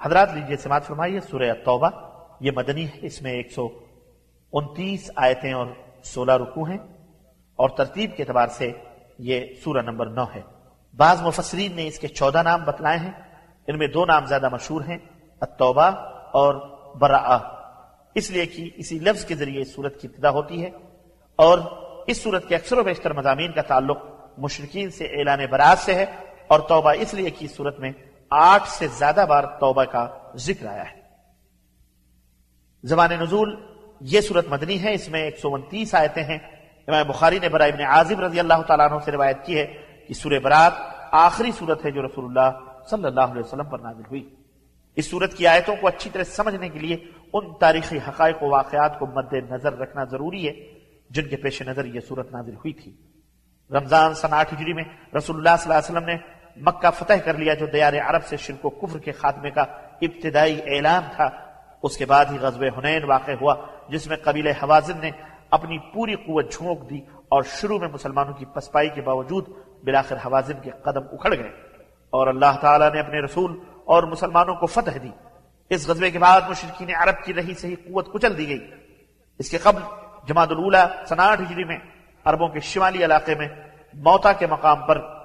حضرات جی لیجیے سماعت فرمائیے، سورہ توبہ، یہ مدنی ہے، اس میں ایک سو انتیس آیتیں اور سولہ رکو ہیں اور ترتیب کے اعتبار سے یہ سورہ نمبر نو ہے۔ بعض مفسرین نے اس کے چودہ نام بتلائے ہیں، ان میں دو نام زیادہ مشہور ہیں، التوبہ اور براء اس لیے کہ اسی لفظ کے ذریعے اس صورت کی ابتدا ہوتی ہے اور اس صورت کے اکثر و بیشتر مضامین کا تعلق مشرقین سے اعلان برات سے ہے اور توبہ اس لیے کہ اس صورت میں آٹھ سے زیادہ بار توبہ کا ذکر آیا ہے۔ زبان نزول یہ صورت مدنی ہے، اس میں ایک سو انتیس آیتیں ہیں۔ امام بخاری نے برائے ابن عازم رضی اللہ تعالیٰ عنہ سے روایت کی ہے کہ سورہ برات آخری صورت ہے جو رسول اللہ صلی اللہ علیہ وسلم پر نازل ہوئی۔ اس صورت کی آیتوں کو اچھی طرح سمجھنے کے لیے ان تاریخی حقائق و واقعات کو مد نظر رکھنا ضروری ہے، جن کے پیش نظر یہ صورت نازل ہوئی تھی۔ رمضان سن آٹھ ہجری میں رسول اللہ صلی اللہ علیہ وسلم نے مکہ فتح کر لیا جو دیار عرب سے شرک و کفر کے خاتمے کا ابتدائی اعلان تھا۔ اس کے بعد ہی غزب حنین واقع ہوا، جس میں قبیل حوازن نے اپنی پوری قوت جھونک دی اور شروع میں مسلمانوں کی پسپائی کے باوجود بلاخر حوازن کے قدم اکھڑ گئے۔ اور اللہ تعالیٰ نے اپنے رسول اور مسلمانوں کو فتح دی۔ اس غزبے کے بعد مشرقین عرب کی رہی سے ہی قوت کچل دی گئی۔ اس کے قبل جماعت الاولا سناٹھ ہجری میں عربوں کے شمالی علاقے میں موتا کے مقام پر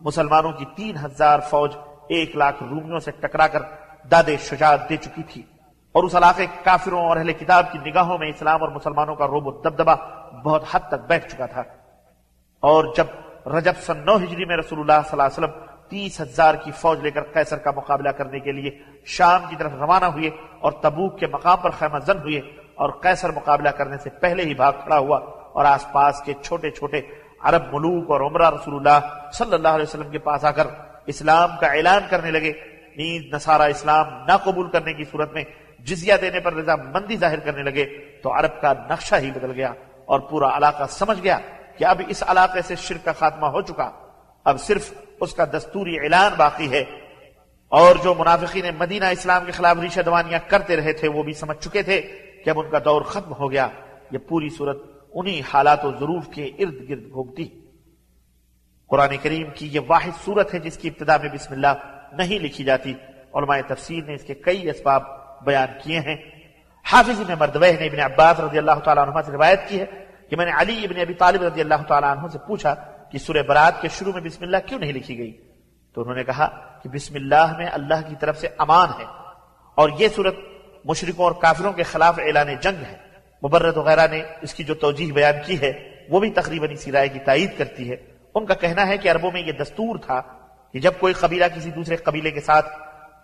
مسلمانوں کی تین ہزار فوج ایک لاکھ رومیوں سے ٹکرا کر داد شجاعت دے چکی تھی۔ اور اس علاقے کافروں اور اہل کتاب کی نگاہوں میں اسلام اور مسلمانوں کا روب و دبدبا بہت حد تک بیٹھ چکا تھا۔ اور جب رجب سن نو ہجری میں رسول اللہ صلی اللہ علیہ وسلم تیس ہزار کی فوج لے کر قیصر کا مقابلہ کرنے کے لیے شام کی طرف روانہ ہوئے اور تبوک کے مقام پر خیمہ زن ہوئے اور قیصر مقابلہ کرنے سے پہلے ہی بھاگ کھڑا ہوا اور آس پاس کے چھوٹے چھوٹے عرب ملوک اور عمرہ رسول اللہ صلی اللہ علیہ وسلم کے پاس آ کر اسلام کا اعلان کرنے لگے۔ نیند نصارہ اسلام نہ قبول کرنے کی صورت میں جزیہ دینے پر رضا مندی ظاہر کرنے لگے تو عرب کا نقشہ ہی بدل گیا اور پورا علاقہ سمجھ گیا کہ اب اس علاقے سے شرک کا خاتمہ ہو چکا۔ اب صرف اس کا دستوری اعلان باقی ہے۔ اور جو منافقین مدینہ اسلام کے خلاف ریشہ دوانیاں کرتے رہے تھے وہ بھی سمجھ چکے تھے کہ اب ان کا دور ختم ہو گیا۔ یہ پوری صورت انہی حالات و ظروف کے ارد گرد گھومتی قرآن کریم کی یہ واحد صورت ہے جس کی ابتدا میں بسم اللہ نہیں لکھی جاتی، علماء تفسیر نے اس کے کئی اسباب بیان کیے ہیں۔ حافظ ابن مردوہ نے ابن عباس رضی اللہ تعالیٰ عنہ سے روایت کی ہے کہ میں نے علی ابن ابی طالب رضی اللہ تعالیٰ عنہ سے پوچھا کہ سورہ برات کے شروع میں بسم اللہ کیوں نہیں لکھی گئی؟ تو انہوں نے کہا کہ بسم اللہ میں اللہ کی طرف سے امان ہے اور یہ صورت مشرقوں اور کافروں کے خلاف اعلان جنگ ہے۔ مبرد وغیرہ نے اس کی جو توجیح بیان کی ہے، وہ بھی تقریباً اسی رائے کی تائید کرتی ہے۔ ان کا کہنا ہے کہ عربوں میں یہ دستور تھا کہ جب کوئی قبیلہ کسی دوسرے قبیلے کے ساتھ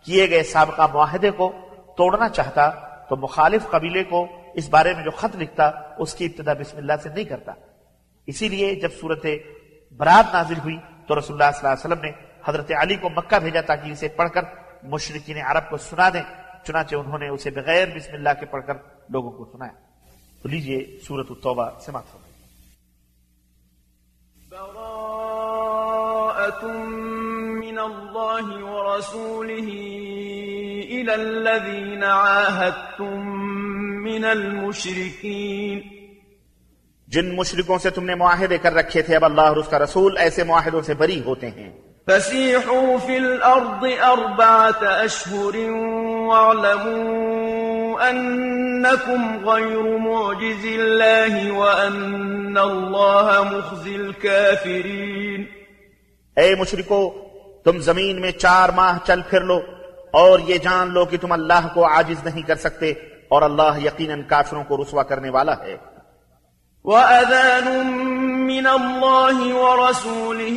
کیے گئے سابقہ معاہدے کو توڑنا چاہتا، تو مخالف قبیلے کو اس بارے میں جو خط لکھتا، اس کی ابتدا بسم اللہ سے نہیں کرتا۔ اسی لیے جب صورت برات نازل ہوئی، تو رسول اللہ صلی اللہ علیہ وسلم نے حضرت علی کو مکہ بھیجا تاکہ اسے پڑھ کر مشرقین عرب کو سنا دیں، چنانچہ انہوں نے اسے بغیر بسم اللہ کے پڑھ کر لوگوں کو سنایا۔ تو لیجیے سورت التوبہ سماعت فرمائیں۔ براءة من الله ورسوله إلى الذين عاهدتم من المشركين. جن مشرکوں سے تم نے معاہدے کر رکھے تھے اب اللہ اور اس کا رسول ایسے معاہدوں سے بری ہوتے ہیں۔ فسيحوا في الأرض أربعة أشهر واعلموا أنكم غير معجز الله وأن الله مخزي الكافرين اے مشرکو تم زمین میں چار ماہ چل پھر لو اور یہ جان لو کہ تم اللہ کو عاجز نہیں کر سکتے اور اللہ یقیناً کافروں کو رسوا کرنے والا ہے۔ وأذان من الله ورسوله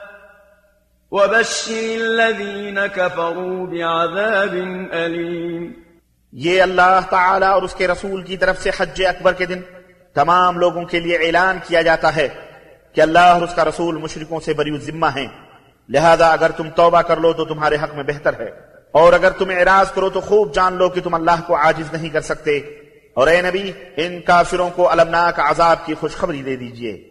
وبشر الذين كفروا بعذاب أليم. یہ اللہ تعالی اور اس کے رسول کی طرف سے حج اکبر کے دن تمام لوگوں کے لیے اعلان کیا جاتا ہے کہ اللہ اور اس کا رسول مشرکوں سے بری ذمہ ہیں۔ لہذا اگر تم توبہ کر لو تو تمہارے حق میں بہتر ہے۔ اور اگر تم اعراض کرو تو خوب جان لو کہ تم اللہ کو عاجز نہیں کر سکتے۔ اور اے نبی، ان کافروں کو المناک عذاب کی خوشخبری دے دیجیے۔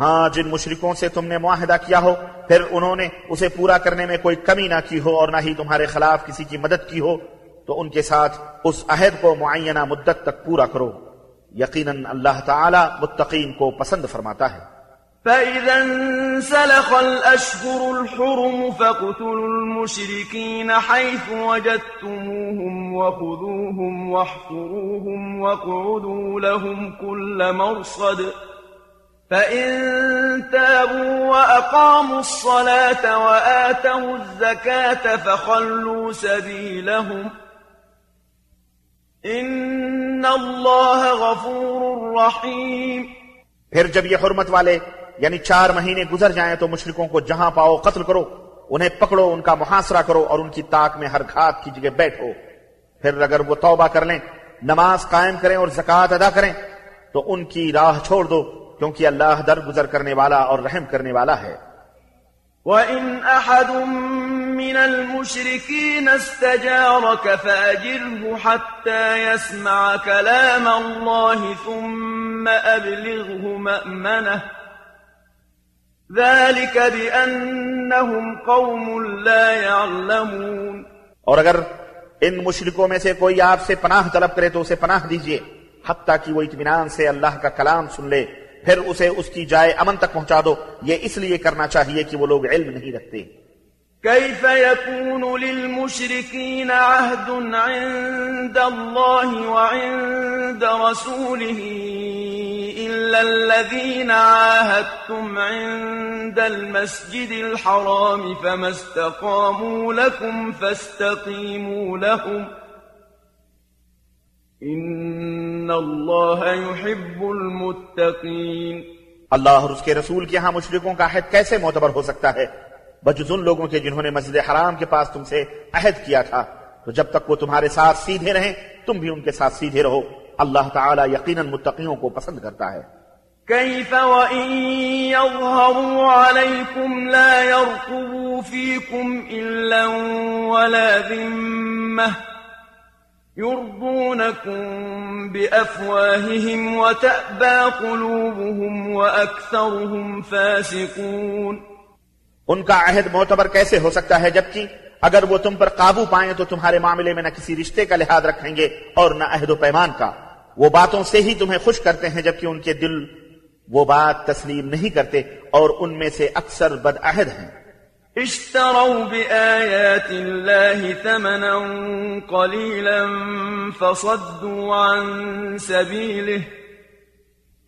ہاں جن مشرکوں سے تم نے معاہدہ کیا ہو، پھر انہوں نے اسے پورا کرنے میں کوئی کمی نہ کی ہو اور نہ ہی تمہارے خلاف کسی کی مدد کی ہو، تو ان کے ساتھ اس عہد کو معینہ مدت تک پورا کرو۔ یقیناً اللہ تعالی متقین کو پسند فرماتا ہے۔ فإذا انسلخ الأشهر الحرم فاقتلوا المشركين حيث وجدتموهم وخذوهم واحفروهم واقعدوا لهم كل مرصد فإن تابوا وأقاموا الصلاة وآتوا الزكاة فخلوا سبيلهم إن الله غفور رحيم پھر جب یہ حرمت والے یعنی چار مہینے گزر جائیں تو مشرکوں کو جہاں پاؤ قتل کرو، انہیں پکڑو، ان کا محاصرہ کرو اور ان کی تاک میں ہر گھات کی جگہ بیٹھو۔ پھر اگر وہ توبہ کر لیں، نماز قائم کریں اور زکوٰۃ ادا کریں، تو ان کی راہ چھوڑ دو۔ کیونکہ اللہ در گزر کرنے والا اور رحم کرنے والا ہے۔ وَإِنْ أَحَدٌ مِّنَ الْمُشْرِكِينَ اسْتَجَارَكَ فَأَجِرْهُ حَتَّى يَسْمَعَ كَلَامَ اللَّهِ ثُمَّ أَبْلِغْهُ مَأْمَنَهُ ذَلِكَ بِأَنَّهُمْ قَوْمٌ لَا يَعْلَمُونَ۔ اور اگر ان مشرکوں میں سے کوئی آپ سے پناہ طلب کرے تو اسے پناہ دیجیے حتیٰ کہ وہ اطمینان سے اللہ کا کلام سن لے۔ پھر اسے اس کی جائے امن تک پہنچا دو۔ یہ اس لیے کرنا چاہیے کہ وہ لوگ علم نہیں رکھتے۔ كيف يكون للمشركين عهد عند الله وعند رسوله إلا الذين عاهدتم عند المسجد الحرام فما استقاموا لكم فاستقيموا لهم ۖ إن الله يحب المتقين۔ اللہ اور اس کے رسول کے ہاں مشرکوں کا عہد کیسے معتبر ہو سکتا ہے؟ بجز ان لوگوں کے جنہوں نے مسجد حرام کے پاس تم سے عہد کیا تھا۔ تو جب تک وہ تمہارے ساتھ سیدھے رہیں تم بھی ان کے ساتھ سیدھے رہو۔ اللہ تعالی یقیناً متقیوں کو پسند کرتا ہے۔ كيف وإن يظهروا عليكم لا يرقبوا فيكم إلا ولا ذمة يرضونكم بأفواههم وتأبى قلوبهم وأكثرهم فاسقون. ان کا عہد معتبر کیسے ہو سکتا ہے جبکہ اگر وہ تم پر قابو پائیں تو تمہارے معاملے میں نہ کسی رشتے کا لحاظ رکھیں گے اور نہ عہد و پیمان کا۔ وہ باتوں سے ہی تمہیں خوش کرتے ہیں جبکہ ان کے دل وہ بات تسلیم نہیں کرتے اور ان میں سے اکثر بد عہد ہیں۔ اشتروا بآيات الله ثمنا قليلا فصدوا عن سبيله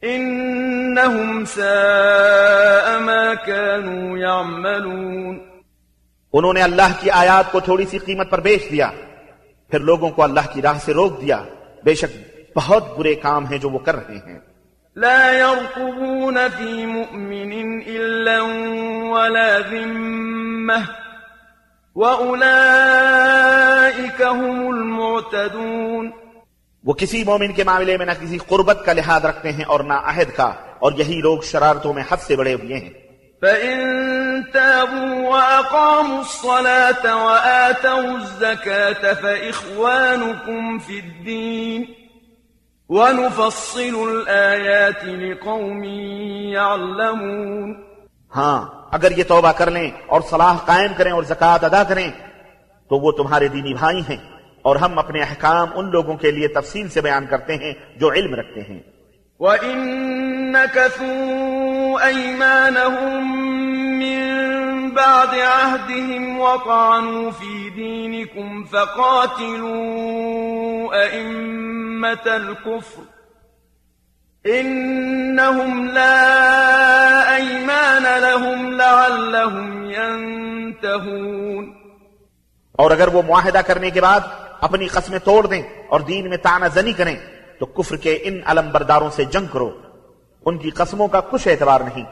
إنهم ساء ما كانوا يعملون انہوں نے اللہ کی آیات کو تھوڑی سی قیمت پر بیچ دیا پھر لوگوں کو اللہ کی راہ سے روک دیا بے شک بہت برے کام ہیں جو وہ کر رہے ہیں لا يرقبون في مؤمن إلا ولا ذمة وأولئك هم المعتدون. وہ کسی مومن کے معاملے میں نہ کسی قربت کا لحاظ رکھتے ہیں اور نہ عہد کا اور یہی لوگ شرارتوں میں حد سے بڑے ہوئے ہیں۔ فإن تابوا وأقاموا الصلاة وآتوا الزكاة فإخوانكم في الدين ونفصل الآيات لقوم يعلمون. ہاں اگر یہ توبہ کر لیں اور صلاح قائم کریں اور زکوٰۃ ادا کریں، تو وہ تمہارے دینی بھائی ہیں اور ہم اپنے احکام ان لوگوں کے لیے تفصیل سے بیان کرتے ہیں جو علم رکھتے ہیں۔ وَإِن نَكَثُوا أَيْمَانَهُم مِّن بَعْدِ عَهْدِهِمْ وَطَعَنُوا فِي دِينِكُمْ فَقَاتِلُوا أَئِمَّةَ الْكُفْرِ إِنَّهُمْ لَا أَيْمَانَ لَهُمْ لَعَلَّهُمْ يَنْتَهُونَ اور اگر وہ معاہدہ کرنے کے بعد اپنی قسمیں توڑ دیں اور دین میں تانہ زنی کریں تو کفر کے ان علم برداروں سے جنگ کرو۔ ان کی قسموں کا کچھ اعتبار نہیں۔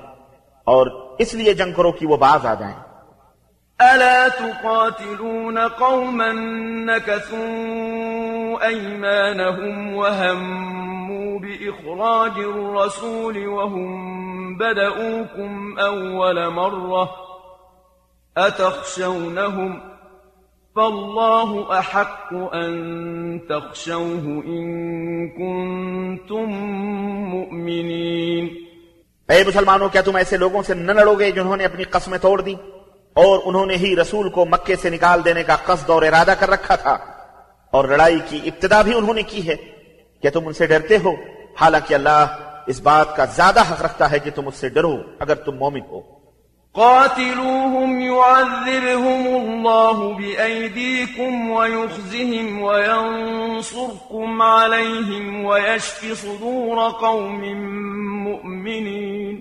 اور اس لیے جنگ کرو کہ وہ باز آ جائیں۔ ألا تقاتلون قوما نكثوا أيمانهم وهموا بإخراج الرسول وهم بدؤوكم أول مرة أتخشونهم فالله أحق أن تخشوه إن كنتم مؤمنين اے مسلمانوں، کیا تم ایسے لوگوں سے نہ لڑو گے جنہوں نے اپنی قسمیں توڑ دی اور انہوں نے ہی رسول کو مکے سے نکال دینے کا قصد اور ارادہ کر رکھا تھا۔ اور لڑائی کی ابتدا بھی انہوں نے کی ہے۔ کیا تم ان سے ڈرتے ہو؟ حالانکہ اللہ اس بات کا زیادہ حق رکھتا ہے کہ تم اس سے ڈرو اگر تم مومن ہو۔ قاتلوهم يعذبهم الله بأيديكم ويخزهم وينصركم عليهم ويشفي صدور قوم مؤمنين.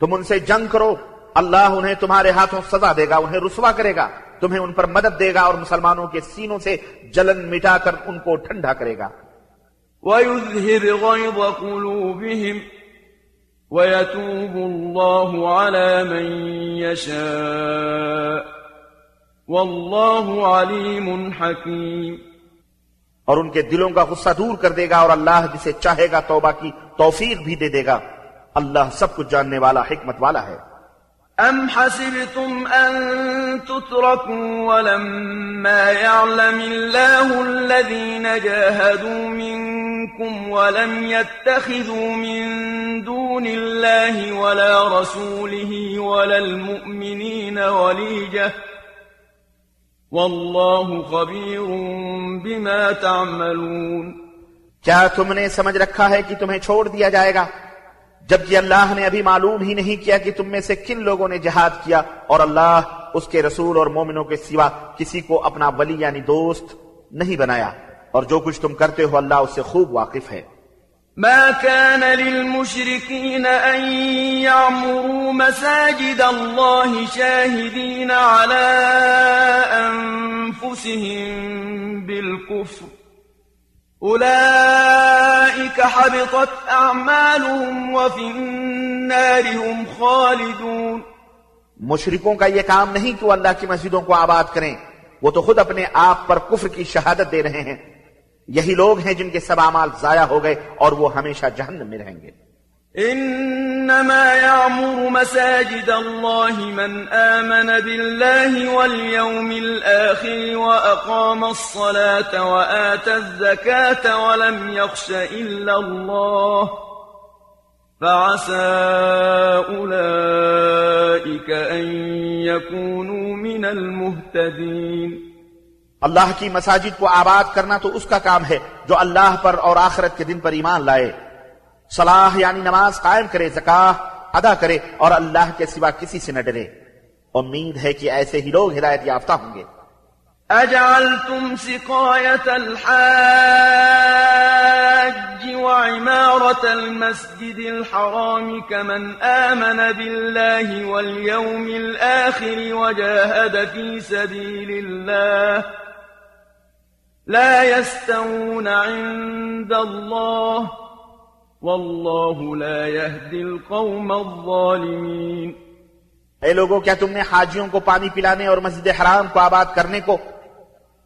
تم ان سے جنگ کرو اللہ انہیں تمہارے ہاتھوں سزا دے گا انہیں رسوا کرے گا تمہیں ان پر مدد دے گا اور مسلمانوں کے سینوں سے جلن مٹا کر ان کو ٹھنڈا کرے گا۔ ويذهب غيظ قلوبهم ويتوب الله على من يشاء. والله عليم حكيم. اور ان کے دلوں کا غصہ دور کر دے گا اور اللہ جسے چاہے گا توبہ کی توفیق بھی دے دے گا. اللہ سب کچھ جاننے والا، حکمت والا ہے۔ أم حسبتم أن تتركوا ولما يعلم الله الذين جاهدوا منكم ولم يتخذوا من دون الله ولا رسوله ولا المؤمنين وليجة والله خبير بما تعملون. کیا تم نے سمجھ رکھا ہے کہ تمہیں چھوڑ دیا جائے گا۔ جبکہ اللہ نے ابھی معلوم ہی نہیں کیا کہ تم میں سے کن لوگوں نے جہاد کیا اور اللہ اس کے رسول اور مومنوں کے سوا کسی کو اپنا ولی یعنی دوست نہیں بنایا اور جو کچھ تم کرتے ہو اللہ اس سے خوب واقف ہے۔ ما كان للمشركين أن يعمروا مساجد الله شاهدين على أنفسهم بالكفر أولئك حبطت أعمالهم وفي النار هم خالدون. مشرکوں کا یہ کام نہیں کہ وہ اللہ کی مسجدوں کو آباد کریں، وہ تو خود اپنے آپ پر کفر کی شہادت دے رہے ہیں۔ یہی لوگ ہیں جن کے سب اعمال ضائع ہو گئے اور وہ ہمیشہ جہنم میں رہیں گے۔ إنما يعمر مساجد الله من آمن بالله واليوم الآخر وأقام الصلاة وآتى الزكاة ولم يخش إلا الله فعسى أولئك أن يكونوا من المهتدين اللہ کی مساجد کو آباد کرنا تو اس کا کام ہے جو اللہ پر اور آخرت کے دن پر ایمان لائے۔ صلاح یعنی نماز قائم کرے زکاہ ادا کرے اور اللہ کے سوا کسی سے نہ ڈرے۔ امید ہے کہ ایسے ہی لوگ ہدایت یافتہ ہوں گے۔ أجعلتم سقاية الحاج وعمارة المسجد الحرام كمن آمن بالله واليوم الآخر وجاهد في سبيل الله. لا يستوون عند الله والله لا يهدي القوم الظالمين اے لوگوں کیا تم نے حاجیوں کو پانی پلانے اور مسجد حرام کو آباد کرنے کو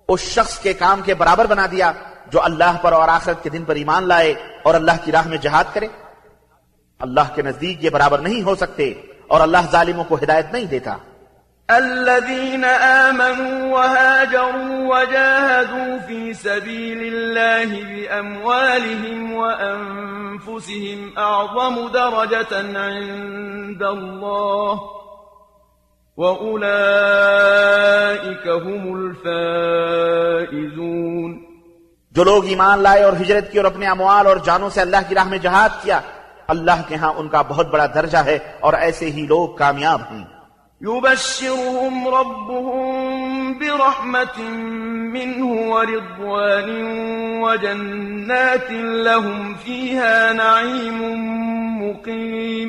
اس شخص کے کام کے برابر بنا دیا جو اللہ پر اور آخرت کے دن پر ایمان لائے اور اللہ کی راہ میں جہاد کرے؟ اللہ کے نزدیک یہ برابر نہیں ہو سکتے اور اللہ ظالموں کو ہدایت نہیں دیتا۔ الذين آمنوا وهاجروا وجاهدوا في سبيل الله بأموالهم وأنفسهم أعظم درجة عند الله وأولئك هم الفائزون. جو لوگ ایمان لائے اور ہجرت کی اور اپنے اموال اور جانوں سے اللہ کی راہ میں جہاد کیا اللہ کے ہاں ان کا بہت بڑا درجہ ہے اور ایسے ہی لوگ کامیاب ہیں۔ يبشرهم ربهم برحمة منه ورضوان وجنات لهم فيها نعيم مقيم.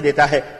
دیتا ہے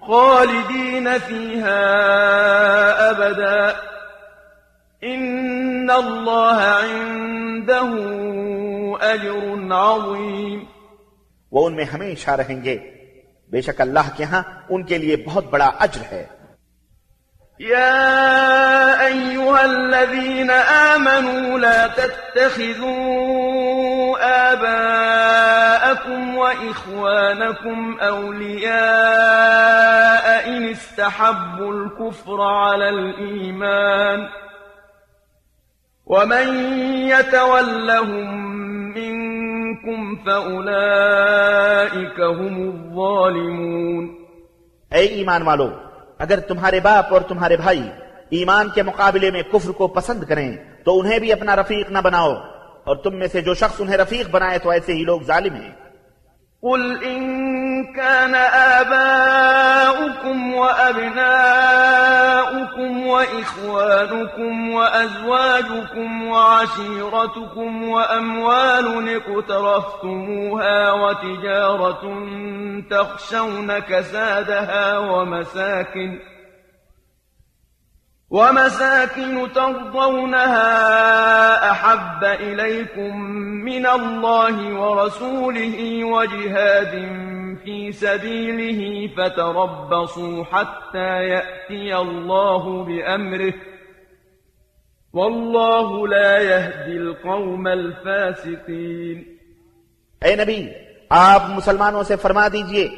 خالدين فيها أبدا۔ إن الله عنده أجر عظيم وہ ان میں ہمیشہ رہیں گے۔ بے شک اللہ کے ہاں ان کے لیے بہت بڑا اجر ہے۔ يا أيها الذين آمنوا لا تتخذوا آباءكم وإخوانكم أولياء إن استحبوا الكفر على الإيمان ومن يتولهم من منكم فأولئك هم الظالمون. اے ایمان والو اگر تمہارے باپ اور تمہارے بھائی ایمان کے مقابلے میں کفر کو پسند کریں تو انہیں بھی اپنا رفیق نہ بناؤ۔ اور تم میں سے جو شخص انہیں رفیق بنائے تو ایسے ہی لوگ ظالم ہیں۔ قل إن كان آباؤكم وأبناؤكم وإخوانكم وأزواجكم وعشيرتكم وأموال اقترفتموها وتجارة تخشون كسادها ومساكن ومساكن ترضونها أحب إليكم من الله ورسوله وجهاد في سبيله فتربصوا حتى يأتي الله بأمره والله لا يهدي القوم الفاسقين اے نبی، آپ مسلمانوں سے فرما دیجیے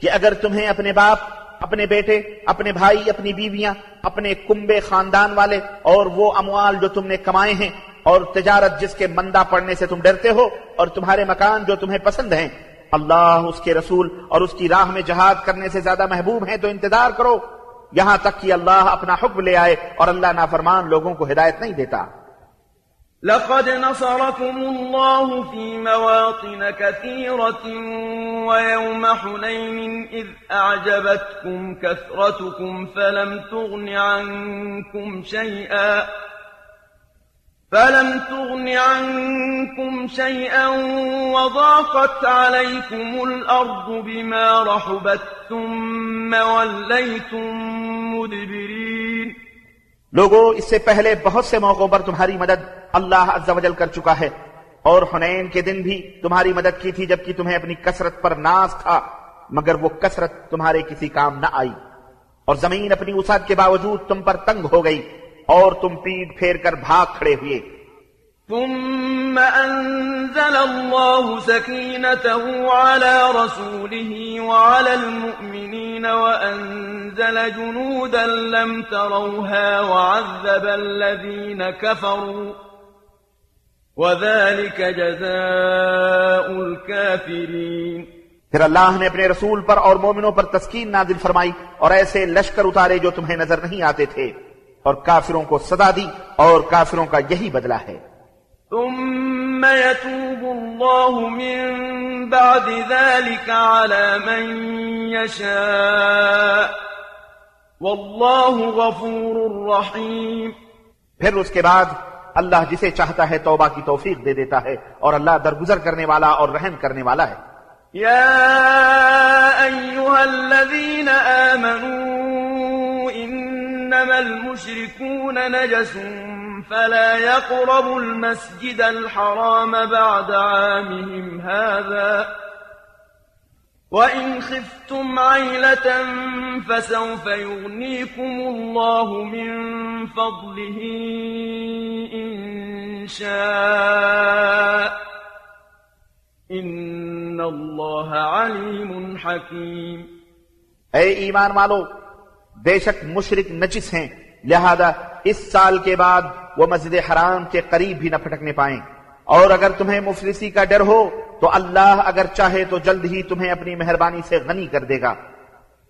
کہ اگر تمہیں اپنے باپ، اپنے بیٹے، اپنے بھائی، اپنی بیویاں، اپنے کنبے خاندان والے اور وہ اموال جو تم نے کمائے ہیں اور تجارت جس کے مندہ پڑنے سے تم ڈرتے ہو اور تمہارے مکان جو تمہیں پسند ہیں اللہ، اس کے رسول اور اس کی راہ میں جہاد کرنے سے زیادہ محبوب ہیں تو انتظار کرو۔ یہاں تک کہ اللہ اپنا حکم لے آئے اور اللہ نافرمان لوگوں کو ہدایت نہیں دیتا۔ لقد نصركم الله في مواطن كثيرة ويوم حنين إذ أعجبتكم كثرتكم فلم تغن عنكم شيئا۔ فلم تغن عنكم شيئا وضاقت عليكم الأرض بما رحبت ثم وليتم مدبرين لوگو، اس سے پہلے بہت سے موقعوں پر تمہاری مدد اللہ عز و جل کر چکا ہے اور حنین کے دن بھی تمہاری مدد کی تھی جبکہ تمہیں اپنی کثرت پر ناز تھا، مگر وہ کثرت تمہارے کسی کام نہ آئی اور زمین اپنی وسعت کے باوجود تم پر تنگ ہو گئی۔ اور تم پیٹ پھیر کر بھاگ کھڑے ہوئے۔ ثم أنزل الله سكينته على رسوله وعلى المؤمنين وأنزل جنودا لم تروها وعذب الذين كفروا۔ وذلك جزاء الكافرين۔ پھر اللہ نے اپنے رسول پر اور مومنوں پر تسکین نازل فرمائی اور ایسے لشکر اتارے جو تمہیں نظر نہیں آتے تھے۔ اور کافروں کو سزا دی اور کافروں کا یہی بدلہ ہے۔ ثم يتوب الله من بعد ذلك على من يشاء والله غفور رحيم۔ پھر اس کے بعد اللہ جسے چاہتا ہے توبہ کی توفیق دے دیتا ہے اور اللہ درگزر کرنے والا اور رحم کرنے والا ہے۔ يا أيها الذين آمنوا إنما المشركون نجس فلا يقربوا المسجد الحرام بعد عامهم هذا. وإن خفتم عيلة فسوف يغنيكم الله من فضله إن شاء. إن الله عليم حكيم. اے ایمان والو بے شک مشرق نجس ہیں، لہذا اس سال کے بعد وہ مسجد حرام کے قریب بھی نہ پھٹکنے پائیں۔ اور اگر تمہیں مفلسی کا ڈر ہو، تو اللہ اگر چاہے تو جلد ہی تمہیں اپنی مہربانی سے غنی کر دے گا۔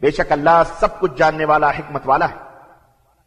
بے شک اللہ سب کچھ جاننے والا، حکمت والا ہے۔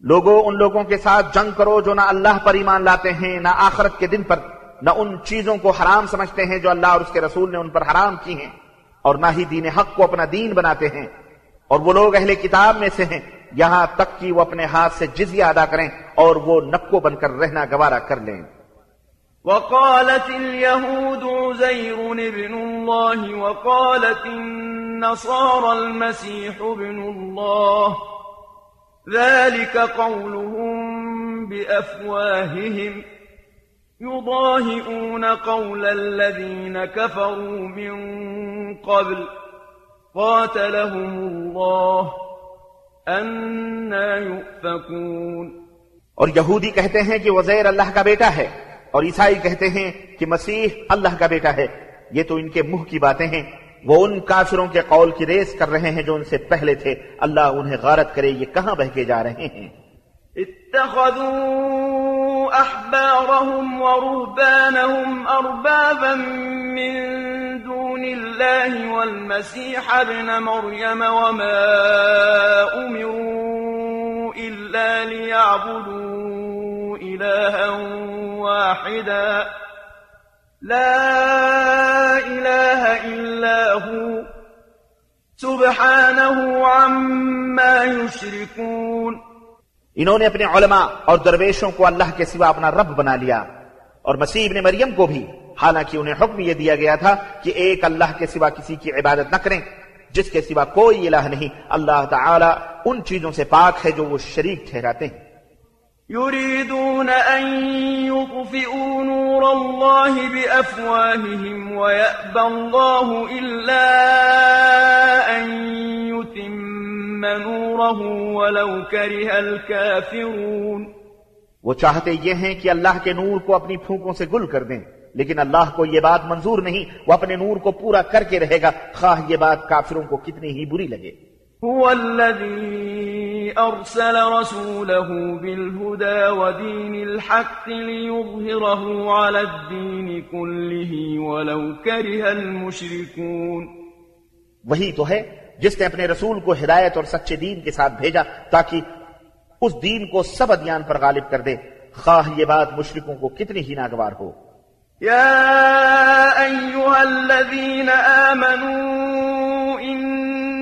لوگوں ان لوگوں کے ساتھ جنگ کرو جو نہ اللہ پر ایمان لاتے ہیں، نہ آخرت کے دن پر، نہ ان چیزوں کو حرام سمجھتے ہیں جو اللہ اور اس کے رسول نے ان پر حرام کی ہیں۔ اور نہ ہی دین حق کو اپنا دین بناتے ہیں۔ اور وہ لوگ اہل کتاب میں سے ہیں۔ یہاں تک کہ وہ اپنے ہاتھ سے جزیہ ادا کریں اور وہ نکو بن کر رہنا گوارا کر لیں۔ وقالت اليهود عزير ابن الله وقالت النصارى المسيح ابن الله ذلك قولهم بأفواههم. يضاهئون قول الذين كفروا من قبل. قاتلهم الله. أنا يؤفكون. اور یہودی کہتے ہیں کہ وزیر اللہ کا بیٹا ہے اور عیسائی کہتے ہیں کہ مسیح اللہ کا بیٹا ہے. یہ تو ان کے منہ کی باتیں ہیں. وہ ان کافروں کے قول کی ریس کر رہے ہیں جو ان سے پہلے تھے۔ اللہ انہیں غارت کرے، یہ کہاں بہکے جا رہے ہیں؟ اتخذوا احبارهم ورهبانهم اربابا من دون الله والمسيح ابن مريم وما امروا الا ليعبدوا الها واحدا. لا إله إلا هو سبحانه عما يشركون. انہوں نے اپنے علماء اور درویشوں کو اللہ کے سوا اپنا رب بنا لیا اور مسیح ابن مریم کو بھی، حالانکہ انہیں حکم یہ دیا گیا تھا کہ ایک اللہ کے سوا کسی کی عبادت نہ کریں، جس کے سوا کوئی الہ نہیں، اللہ تعالی ان چیزوں سے پاک ہے جو وہ شریک ٹھہراتے ہیں۔ يريدون أن يطفئوا نور الله بأفواههم ويأبى الله إلا أن يتم نوره ولو كره الكافرون وہ چاہتے یہ ہیں کہ اللہ کے نور کو اپنی پھونکوں سے گل کر دیں، لیکن اللہ کو یہ بات منظور نہیں، وہ اپنے نور کو پورا کر کے رہے گا۔ خواہ یہ بات کافروں کو کتنی ہی بری لگے۔ هو الذي أرسل رسوله بالهدى ودين الحق ليظهره على الدين كله ولو كره المشركون. وہی تو ہے جس نے اپنے رسول کو ہدایت اور سچے دین کے ساتھ بھیجا تاکہ اس دین کو سب ادیان پر غالب کر دے۔ خواہ یہ بات مشرکوں کو کتنی ہی ناگوار ہو۔ يا أيها الذين آمنوا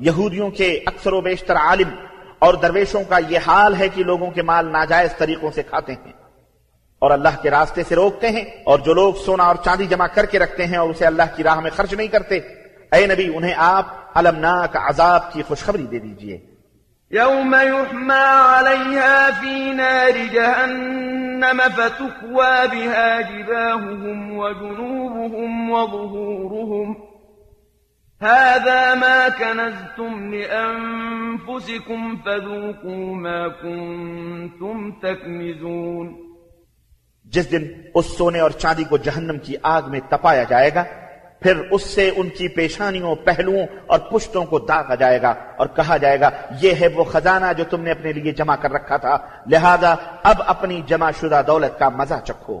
یہودیوں کے اکثر و بیشتر عالم اور درویشوں کا یہ حال ہے کہ لوگوں کے مال ناجائز طریقوں سے کھاتے ہیں اور اللہ کے راستے سے روکتے ہیں اور جو لوگ سونا اور چاندی جمع کر کے رکھتے ہیں اور اسے اللہ کی راہ میں خرچ نہیں کرتے، اے نبی، انہیں آپ المناک عذاب کی خوشخبری دے دیجیے۔ يوم يحمى عليها في نار جهنم فتكوى بها جباههم وجنوبهم وظهورهم هذا ما كنزتم لأنفسكم فذوقوا ما كنتم تكنزون. جس دن اس سونے اور چاندی کو جہنم کی آگ میں تپایا جائے گا پھر اس سے ان کی پیشانیوں پہلوؤں اور پشتوں کو داغا جائے گا اور کہا جائے گا یہ ہے وہ خزانہ جو تم نے اپنے لیے جمع کر رکھا تھا لہذا اب اپنی جمع شدہ دولت کا مزہ چکھو۔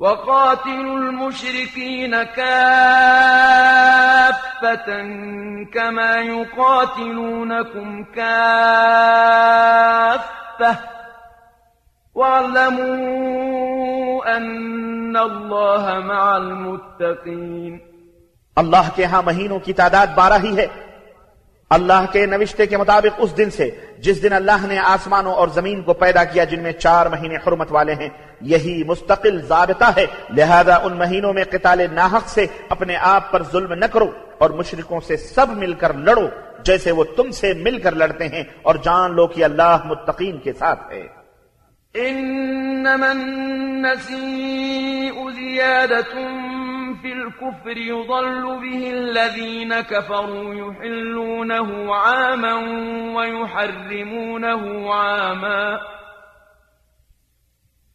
وقاتلوا المشركين كافة كما يقاتلونكم كافة. واعلموا أن الله مع المتقين. اللہ کے ہاں مہینوں کی تعداد بارہ ہی ہے۔ اللہ کے نوشتے کے مطابق اس دن سے جس دن اللہ نے آسمانوں اور زمین کو پیدا کیا جن میں چار مہینے حرمت والے ہیں یہی مستقل ضابطہ ہے۔ لہذا ان مہینوں میں قتال ناحق سے اپنے آپ پر ظلم نہ کرو اور مشرکوں سے سب مل کر لڑو جیسے وہ تم سے مل کر لڑتے ہیں اور جان لو کہ اللہ متقین کے ساتھ ہے۔ إنما النسيء زيادة في الكفر يضل به الذين كفروا يحلونه عاما ويحرمونه عاما۔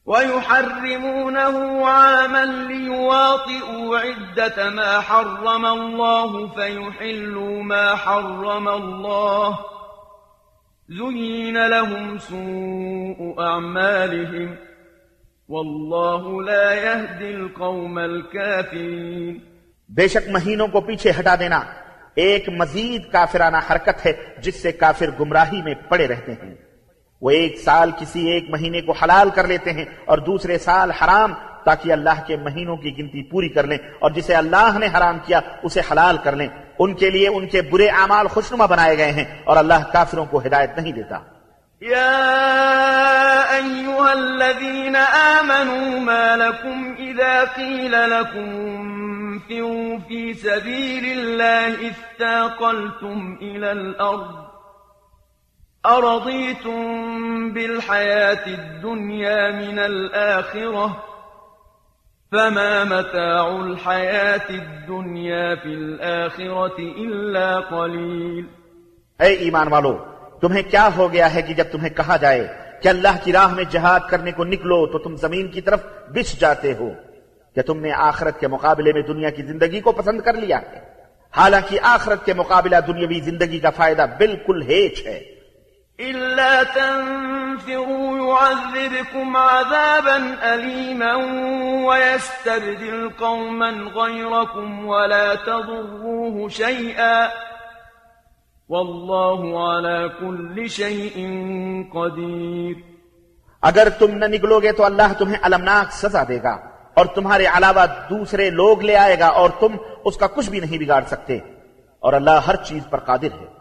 ويحرمونه عاما ليواطئوا عدة ما حرم الله فيحلوا ما حرم الله زين لهم سوء أعمالهم والله لا يهدي القوم الكافرين بے شک مہینوں کو پیچھے ہٹا دینا ایک مزید کافرانہ حرکت ہے جس سے کافر گمراہی میں پڑے رہتے ہیں۔ وہ ایک سال کسی ایک مہینے کو حلال کر لیتے ہیں اور دوسرے سال حرام تاکہ اللہ کے مہینوں کی گنتی پوری کر لیں اور جسے اللہ نے حرام کیا اسے حلال کر لیں۔ ان کے لیے ان کے برے اعمال خوشنما بنائے گئے ہیں اور اللہ کافروں کو ہدایت نہیں دیتا۔ يا أيها الذين آمنوا ما لكم إذا قيل لكم انفروا في سبيل الله استاقلتم إلى الأرض أرضيتم بالحياة الدنيا من الآخرة فما متاع الحياة الدنيا في الآخرة إلا قليل۔ اے ایمان والو، تمہیں کیا ہو گیا ہے کہ جب تمہیں کہا جائے کہ اللہ کی راہ میں جہاد کرنے کو نکلو تو تم زمین کی طرف بچ جاتے ہو کہ تم نے آخرت کے مقابلے میں دنیا کی زندگی کو پسند کر لیا ہے۔ حالانکہ آخرت کے مقابلہ دنیاوی زندگی کا فائدہ بالکل ہیچ ہے۔ إلا تنفروا يعذبكم عذابا أليما ويستبدل قوما غيركم ولا تضروه شيئا والله على كل شيء قدير. اگر تم نہ نکلو گے تو اللہ تمہیں المناک سزا دے گا اور تمہارے علاوہ دوسرے لوگ لے آئے گا اور تم اس کا کچھ بھی نہیں بگاڑ سکتے اور اللہ ہر چیز پر قادر ہے۔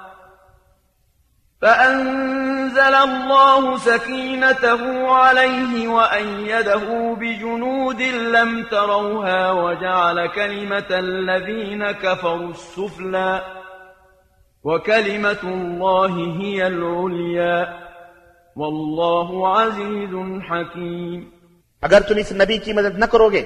فأنزل الله سكينته عليه وأيده بجنود لم تروها وجعل كلمة الذين كفروا السفلى وكلمة الله هي العليا والله عزيز حكيم اگر تم اس نبی کی مدد نہ کرو گے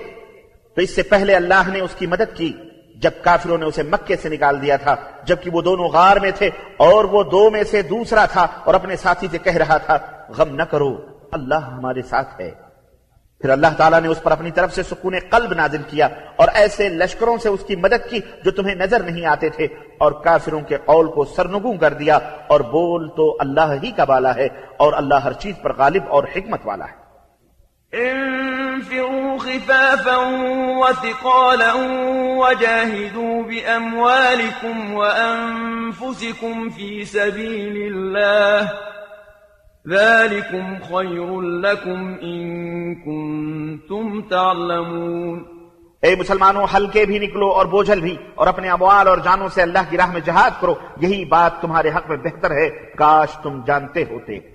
تو اس سے پہلے اللہ نے اس کی مدد کی۔ جب کافروں نے اسے مکے سے نکال دیا تھا، جبکہ وہ دونوں غار میں تھے اور وہ دو میں سے دوسرا تھا اور اپنے ساتھی سے کہہ رہا تھا، غم نہ کرو، اللہ ہمارے ساتھ ہے۔ پھر اللہ تعالیٰ نے اس پر اپنی طرف سے سکون قلب نازل کیا اور ایسے لشکروں سے اس کی مدد کی جو تمہیں نظر نہیں آتے تھے اور کافروں کے قول کو سرنگوں کر دیا اور بول تو اللہ ہی کا بالا ہے اور اللہ ہر چیز پر غالب اور حکمت والا ہے۔ انفروا خفافا وثقالا وجاهدوا بأموالكم وأنفسكم في سبيل الله ذلكم خير لكم إن كنتم تعلمون اے مسلمانوں ہلکے بھی نکلو اور بوجھل بھی اور اپنے اموال اور جانوں سے اللہ کی راہ میں جہاد کرو، یہی بات تمہارے حق میں بہتر ہے۔ کاش تم جانتے ہوتے۔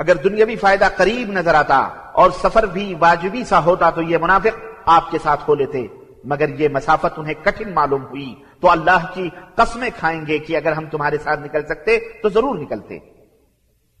اگر دنیاوی فائدہ قریب نظر آتا اور سفر بھی واجبی سا ہوتا تو یہ منافق آپ کے ساتھ ہو لیتے۔ مگر یہ مسافت انہیں کٹھن معلوم ہوئی۔ تو اللہ کی قسمیں کھائیں گے کہ اگر ہم تمہارے ساتھ نکل سکتے تو ضرور نکلتے۔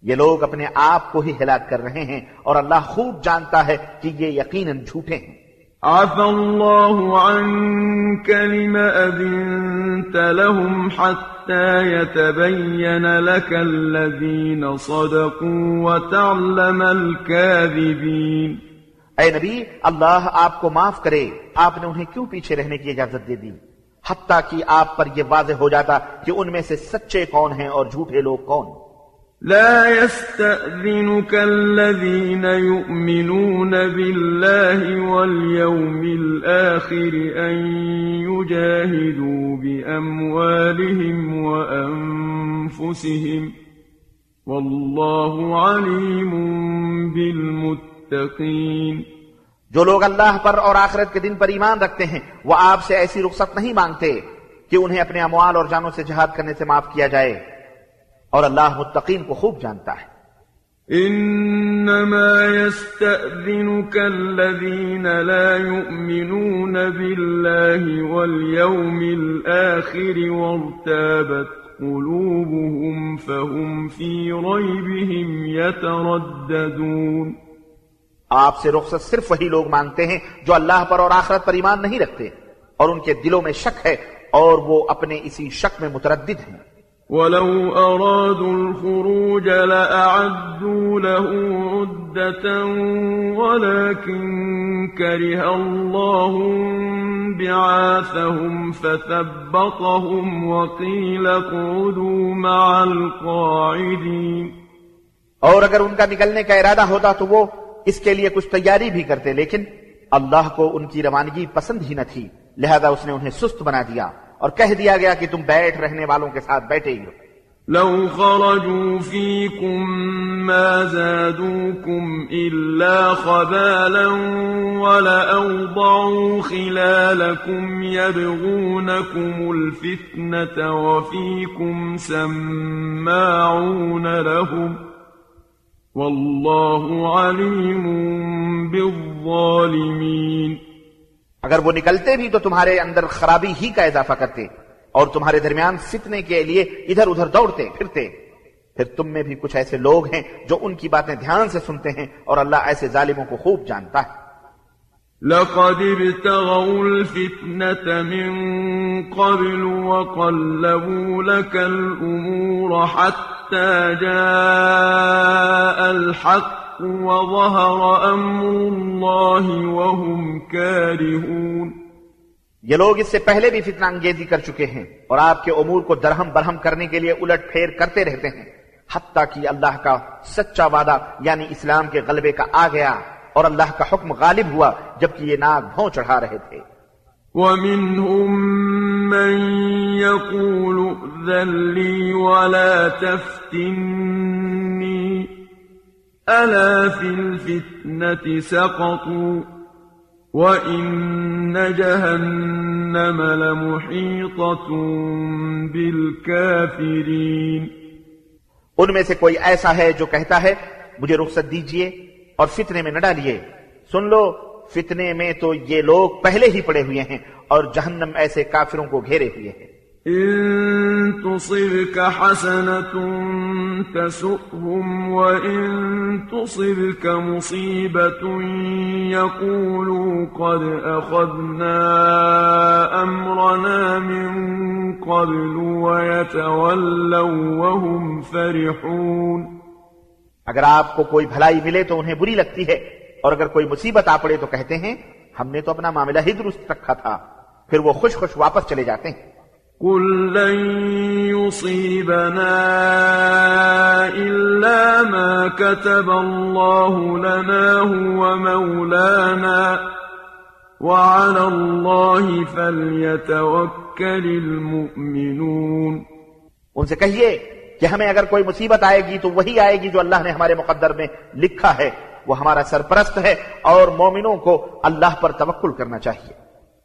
یہ لوگ اپنے آپ کو ہی ہلاک کر رہے ہیں اور اللہ خوب جانتا ہے کہ یہ یقیناً جھوٹے ہیں۔ عفى الله عنك لما أذنت لهم حتى يتبين لك الذين صدقوا وتعلم الكاذبين اے نبی، اللہ آپ کو معاف کرے۔ آپ نے انہیں کیوں پیچھے رہنے کی اجازت دے دی؟ حتیٰ کہ آپ پر یہ واضح ہو جاتا کہ ان میں سے سچے کون ہیں اور جھوٹے لوگ کون۔ لا يستأذنك الذين يؤمنون بالله واليوم الآخر أن يجاهدوا بأموالهم وأنفسهم والله عليم بالمتقين جو لوگ اللہ پر اور آخرت کے دن پر ایمان رکھتے ہیں، وہ آپ سے ایسی رخصت نہیں مانگتے کہ انہیں اپنے اموال اور جانوں سے جہاد کرنے سے معاف کیا جائے۔ اور اللہ متقین کو خوب جانتا ہے۔ انما يستأذنك الذين لا يؤمنون بالله واليوم الآخر وارتابت قلوبهم فهم في ريبهم يترددون۔ آپ سے رخصت صرف وہی لوگ مانگتے ہیں جو اللہ پر اور آخرت پر ایمان نہیں رکھتے اور ان کے دلوں میں شک ہے اور وہ اپنے اسی شک میں متردد ہیں۔ ولو أرادوا الخروج لأعدوا له عدة ولكن كره الله بعاثهم فثبطهم وقيل اقعدوا مع القاعدين اور اگر ان کا نکلنے کا ارادہ ہوتا تو وہ اس کے لیے کچھ تیاری بھی کرتے لیکن اللہ کو ان کی روانگی پسند ہی نہ تھی، لہذا اس نے انہیں سست بنا دیا۔ اور کہہ دیا گیا کہ تم بیٹھ رہنے والوں کے ساتھ بیٹھے ہی ہو لو خرجوا فيكم ما زادوكم إلا خبالا ولأوضعوا خلالكم يبغونكم الفتنة وفيكم سماعون لهم والله عليم بالظالمين. اگر وہ نکلتے بھی تو تمہارے اندر خرابی ہی کا اضافہ کرتے اور تمہارے درمیان فتنے کے لیے ادھر ادھر دوڑتے، پھرتے۔ پھر تم میں بھی کچھ ایسے لوگ ہیں جو ان کی باتیں دھیان سے سنتے ہیں اور اللہ ایسے ظالموں کو خوب جانتا ہے۔ لقد ابتغوا الفتنة من قبل وقلبوا لك الأمور حتى جاء الحق وظهر أمر الله وهم كارهون یہ لوگ اس سے پہلے بھی فتنہ انگیزی کر چکے ہیں اور آپ کے امور کو درہم برہم کرنے کے لیے الٹ پھیر کرتے رہتے ہیں حتیٰ کہ اللہ کا سچا وعدہ یعنی اسلام کے غلبے کا آ گیا اور اللہ کا حکم غالب ہوا جبکہ یہ ناگ بھون چڑھا رہے تھے۔ وَمِنْهُمْ مَنْ يَقُولُ ذَلِّي وَلَا تَفْتِنِّي أَلَا فِي الْفِتْنَةِ سَقَطُوا وَإِنَّ جَهَنَّمَ لَمُحِيطَةٌ بِالْكَافِرِينَ ان میں سے کوئی ایسا ہے جو کہتا ہے، مجھے رخصت دیجیے اور فتنے میں نہ ڈالیے۔ سن لو، فتنے میں تو یہ لوگ پہلے ہی پڑے ہوئے ہیں اور جہنم ایسے کافروں کو گھیرے ہوئے ہیں۔ إن تصبك حسنة تسؤهم وإن تصبك مصيبة يقولوا قد أخذنا أمرنا من قبل ويتولوا وهم فرحون اگر آپ کو کوئی بھلائی ملے تو انہیں بری لگتی ہے اور اگر کوئی مصیبت آ پڑے تو کہتے ہیں ہم نے تو اپنا معاملہ ہی درست رکھا تھا پھر وہ خوش خوش واپس چلے جاتے ہیں قل لن يصيبنا إلا ما كتب الله لنا هو مولانا وعلى الله فليتوكل المؤمنون ان سے کہیے کہ ہمیں اگر کوئی مصیبت آئے گی تو وہی آئے گی جو اللہ نے ہمارے مقدر میں لکھا ہے وہ ہمارا سرپرست ہے اور مومنوں کو اللہ پر توکل کرنا چاہیے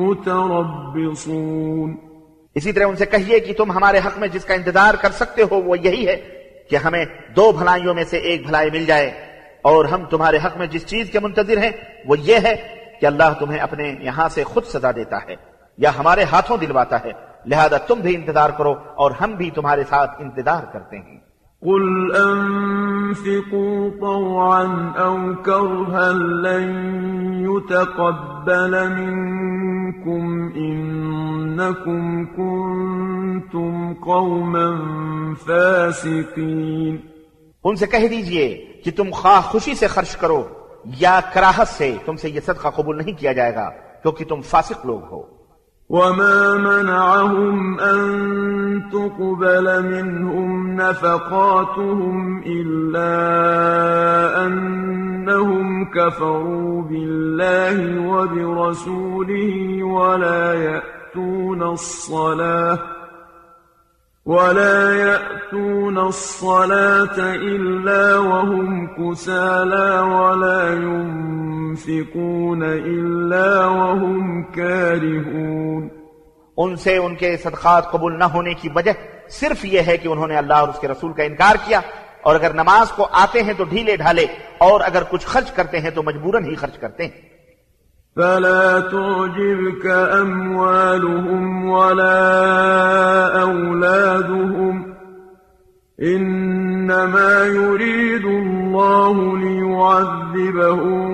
متربصون اسی طرح ان سے کہیے کہ تم ہمارے حق میں جس کا انتظار کر سکتے ہو وہ یہی ہے کہ ہمیں دو بھلائیوں میں سے ایک بھلائی مل جائے اور ہم تمہارے حق میں جس چیز کے منتظر ہیں وہ یہ ہے کہ اللہ تمہیں اپنے یہاں سے خود سزا دیتا ہے یا ہمارے ہاتھوں دلواتا ہے، لہذا تم بھی انتظار کرو اور ہم بھی تمہارے ساتھ انتظار کرتے ہیں۔ قل أنفقوا طوعا أو كرها لن يتقبل منكم إنكم كنتم قوما فاسقين ان سے کہہ دیجئے کہ تم خواہ خوشی سے خرچ کرو یا کراہت سے تم سے یہ صدقہ قبول نہیں کیا جائے گا کیونکہ تم فاسق لوگ ہو وما منعهم أن تقبل منهم نفقاتهم إلا أنهم كفروا بالله وبرسوله ولا يأتون الصلاة ولا يأتون الصلاة إلا وهم كسالى ولا ينفقون إلا وهم كارهون ان سے ان کے صدقات قبول نہ ہونے کی وجہ صرف یہ ہے کہ انہوں نے اللہ اور اس کے رسول کا انکار کیا اور اگر نماز کو آتے ہیں تو ڈھیلے ڈھالے اور اگر کچھ خرچ کرتے ہیں تو مجبوراً ہی خرچ کرتے ہیں۔ فلا تعجبك أموالهم ولا أولادهم إنما يريد الله ليعذبهم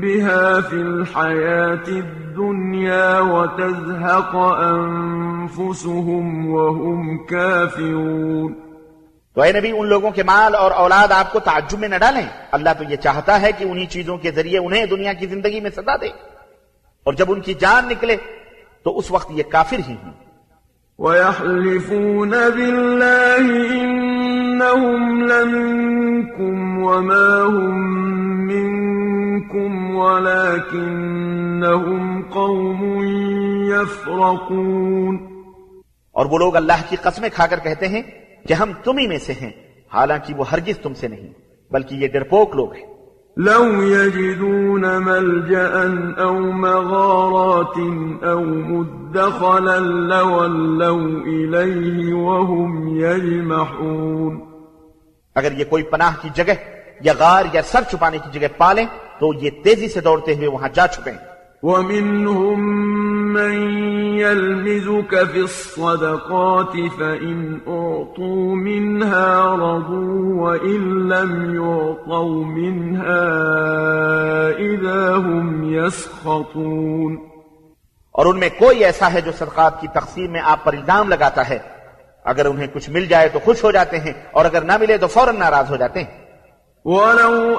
بها في الحياة الدنيا وتزهق أنفسهم وهم كافرون تو اے نبی ان لوگوں کے مال اور اولاد آپ کو تعجب میں نہ ڈالیں۔ اللہ تو یہ چاہتا ہے کہ انہی چیزوں کے ذریعے انہیں دنیا کی زندگی میں سزا دے۔ اور جب ان کی جان نکلے تو اس وقت یہ کافر ہی ہیں وَيَحْلِفُونَ بِاللَّهِ إِنَّهُمْ لَمِنكُمْ وَمَا هُمْ مِنكُمْ وَلَكِنَّهُمْ قَوْمٌ يَفْرَقُونَ۔ اور وہ لوگ اللہ کی قسمیں کھا کر کہتے ہیں کہ ہم تمہیں میں سے ہیں حالانکہ وہ ہرگز تم سے نہیں بلکہ یہ ڈرپوک لوگ ہیں۔ لو يجدون ملجأ أو مغارات أو مدخلا لولوا إليه وهم يجمحون اگر یہ کوئی پناہ کی جگہ یا غار یا سر چھپانے کی جگہ پالیں تو یہ تیزی سے دوڑتے ہوئے وہاں جا چکے ہیں۔ ومنهم من يلمزك في الصدقات فإن أعطوا منها رضوا وإن لم يعطوا منها إذا هم يسخطون اور ان میں کوئی ایسا ہے جو صدقات کی تقسیم میں آپ پر الزام لگاتا ہے؟ اگر انہیں کچھ مل جائے تو خوش ہو جاتے ہیں اور اگر نہ ملے تو فوراً ناراض ہو جاتے ہیں۔ ولو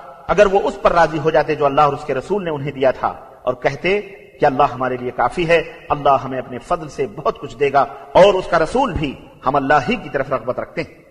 اگر وہ اس پر راضی ہو جاتے جو اللہ اور اس کے رسول نے انہیں دیا تھا اور کہتے کہ اللہ ہمارے لیے کافی ہے، اللہ ہمیں اپنے فضل سے بہت کچھ دے گا اور اس کا رسول بھی ہم اللہ ہی کی طرف رغبت رکھتے ہیں۔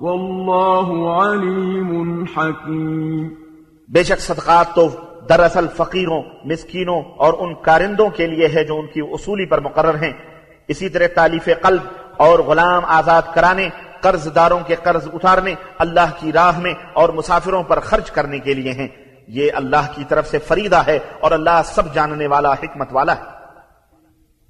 واللہ علیم حکیم۔ بے شک صدقات تو دراصل فقیروں، مسکینوں اور ان کارندوں کے لیے ہے جو ان کی اصولی پر مقرر ہیں۔ اسی طرح تعلیف قلب اور غلام آزاد کرانے قرض داروں کے قرض اتارنے، اللہ کی راہ میں اور مسافروں پر خرچ کرنے کے لیے ہیں۔ یہ اللہ کی طرف سے فریدہ ہے اور اللہ سب جاننے والا، حکمت والا ہے۔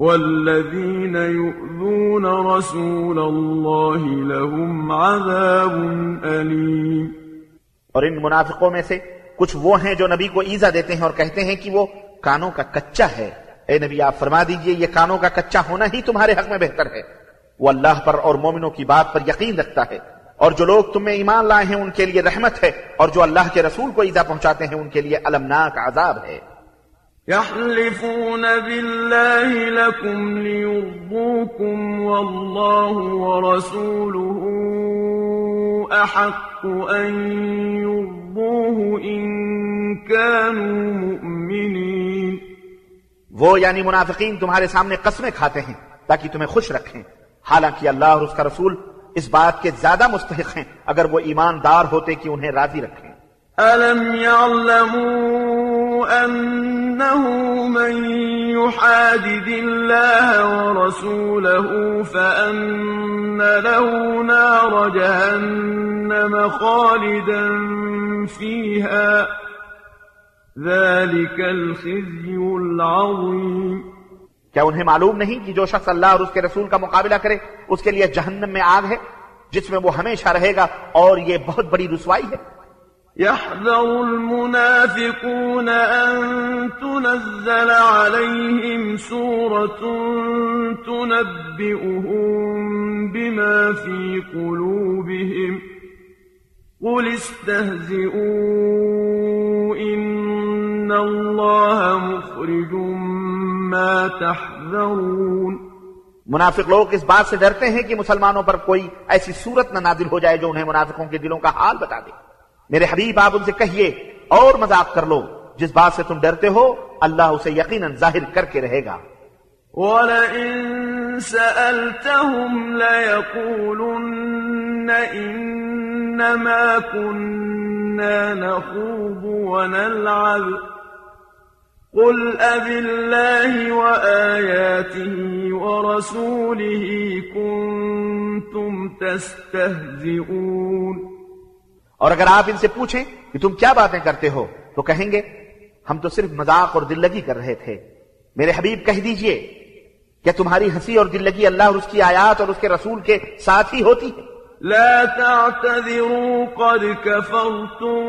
والذين يؤذون رسول الله لهم عذاب أليم اور ان منافقوں میں سے کچھ وہ ہیں جو نبی کو ایزا دیتے ہیں اور کہتے ہیں کہ وہ کانوں کا کچا ہے۔ اے نبی، آپ فرما دیجیے، یہ کانوں کا کچا ہونا ہی تمہارے حق میں بہتر ہے۔ وہ اللہ پر اور مومنوں کی بات پر یقین رکھتا ہے۔ اور جو لوگ تم میں ایمان لائے ہیں، ان کے لیے رحمت ہے۔ اور جو اللہ کے رسول کو ایزا پہنچاتے ہیں، ان کے لیے المناک عذاب ہے۔ يحلفون بالله لكم ليرضوكم والله ورسوله أحق أن يرضوه إن كانوا مؤمنين. وہ یعنی منافقین تمہارے سامنے قسمیں کھاتے ہیں تاکہ تمہیں خوش رکھیں۔ حالانکہ اللہ اور اس کا رسول اس بات کے زیادہ مستحق ہیں اگر وہ ایماندار ہوتے کہ انہیں راضی رکھیں۔ ألم يعلموا أنه من يحادد الله ورسوله فأن له نار جهنم خالدا فيها ذلك الخزي العظيم کیا انہیں معلوم نہیں کہ جو شخص اللہ اور اس کے رسول کا مقابلہ کرے، اس کے لیے جہنم میں آگ ہے، جس میں وہ ہمیشہ رہے گا اور یہ بہت بڑی رسوائی ہے؟ يحذر المنافقون أن تنزل عليهم سورة تنبئهم بما في قلوبهم. قل استهزئوا إن الله مخرج ما تحذرون. منافق لوگ اس بات سے ڈرتے ہیں کہ مسلمانوں پر کوئی ایسی صورت نہ نازل ہو جائے جو انہیں منافقوں کے دلوں کا حال بتا دے۔ میرے حبیب، آپ ان سے کہیے، اور مذاق کر لو۔ جس بات سے تم ڈرتے ہو، اللہ اسے یقیناً ظاہر کر کے رہے گا۔ وَلَئِن سَأَلْتَهُمْ لَيَقُولُنَّ إِنَّمَا كُنَّا نَخُوضُ وَنَلْعَبُ۔ قُلْ أَبِ اللَّهِ وَآيَاتِهِ وَرَسُولِهِ كُنتُمْ تَسْتَهْزِئُونَ۔ اور اگر آپ ان سے پوچھیں کہ تم کیا باتیں کرتے ہو، تو کہیں گے، ہم تو صرف مذاق اور دل لگی کر رہے تھے۔ میرے حبیب کہہ دیجیے کیا تمہاری ہنسی اور دل لگی اللہ اور اس کی آیات اور اس کے رسول کے ساتھ ہی ہوتی ہے۔ لا تعتذروا قد كفرتم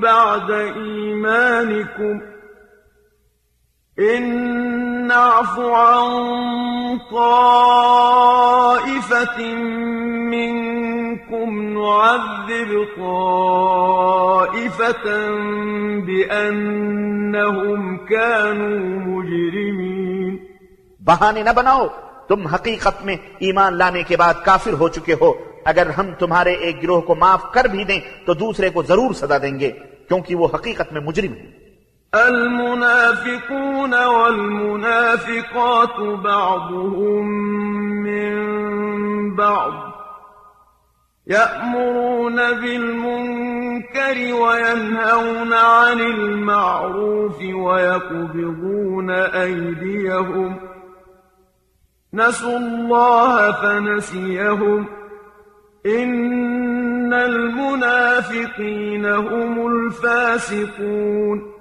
بعد إيمانكم إن نعف عن طائفة منكم نعذب طائفة بأنهم كانوا مجرمين بہانے نہ بناؤ تم حقیقت میں ایمان لانے کے بعد کافر ہو چکے ہو۔ اگر ہم تمہارے ایک گروہ کو معاف کر بھی دیں تو دوسرے کو ضرور سزا دیں گے کیونکہ وہ حقیقت میں مجرم ہیں۔ المنافقون والمنافقات بعضهم من بعض يأمرون بالمنكر وينهون عن المعروف ويقبضون أيديهم. نسوا الله فنسيهم. إن المنافقين هم الفاسقون.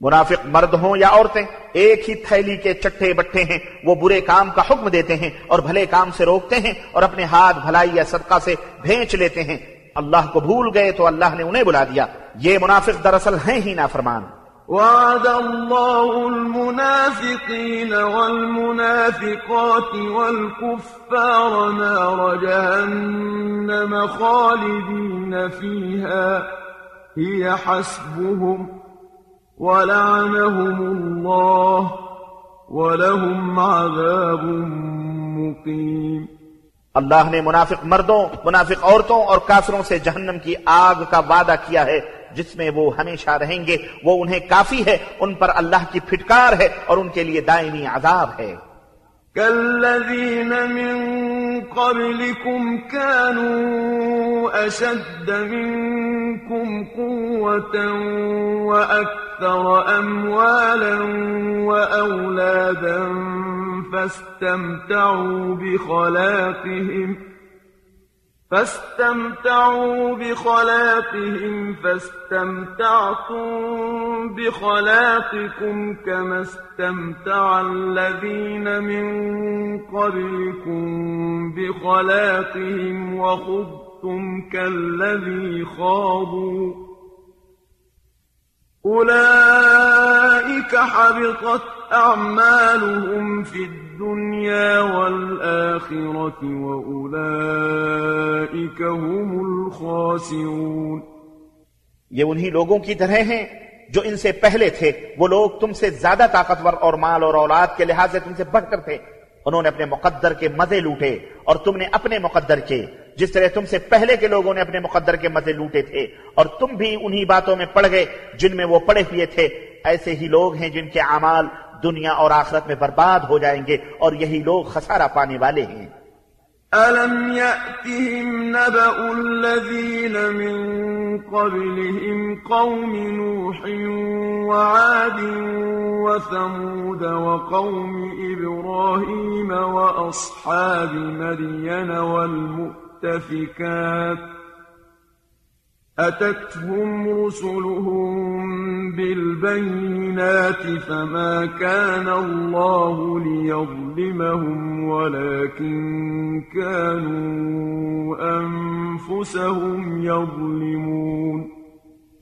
منافق مرد ہوں یا عورتیں، ایک ہی تھیلی کے چٹھے بٹھے ہیں، وہ برے کام کا حکم دیتے ہیں اور بھلے کام سے روکتے ہیں اور اپنے ہاتھ بھلائی یا صدقہ سے بھینچ لیتے ہیں۔ اللہ کو بھول گئے تو اللہ نے انہیں بلا دیا۔ یہ منافق دراصل ہیں ہی نافرمان۔ وعد الله المنافقين والمنافقات والكفار نار جهنم خالدين فيها، هي حسبهم. ولعنهم الله ولهم عذاب مقيم. اللہ نے منافق مردوں، منافق عورتوں اور کافروں سے جہنم کی آگ کا وعدہ کیا ہے، جس میں وہ ہمیشہ رہیں گے، وہ انہیں کافی ہے، ان پر اللہ کی پھٹکار ہے اور ان کے لیے دائمی عذاب ہے۔ كالذين من قبلكم كانوا أشد منكم قوة وأكثر أموالا وأولادا فاستمتعوا بخلاقهم فاستمتعوا بخلاقهم فاستمتعتم بخلاقكم كما استمتع الذين من قبلكم بخلاقهم وخذتم كالذي خاضوا. أولئك حبطت أعمالهم في الدنيا والآخرة. وأولئك هم الخاسرون. یہ انہی لوگوں کی طرح ہیں جو ان سے پہلے تھے۔ وہ لوگ تم سے زیادہ طاقتور اور مال اور اولاد کے لحاظ سے تم سے بڑھ کر تھے۔ انہوں نے اپنے مقدر کے مزے لوٹے اور تم نے اپنے مقدر کے۔ جس طرح تم سے پہلے کے لوگوں نے اپنے مقدر کے مزے لوٹے تھے اور تم بھی انہی باتوں میں پڑ گئے جن میں وہ پڑے ہوئے تھے۔ ایسے ہی لوگ ہیں جن کے اعمال دنیا اور آخرت میں برباد ہو جائیں گے اور یہی لوگ خسارہ پانے والے ہیں۔ أَلَمْ يَأْتِهِمْ نَبَأُ الَّذِينَ مِن قَبْلِهِمْ قَوْمِ نُوحٍ وَعَادٍ وَثَمُودَ وَقَوْمِ إِبْرَاهِيمَ وَأَصْحَابِ مَدْيَنَ وَالْمُؤْتَفِكَاتِ أتتهم رسلهم بالبينات فما كان الله ليظلمهم ولكن كانوا أنفسهم يظلمون.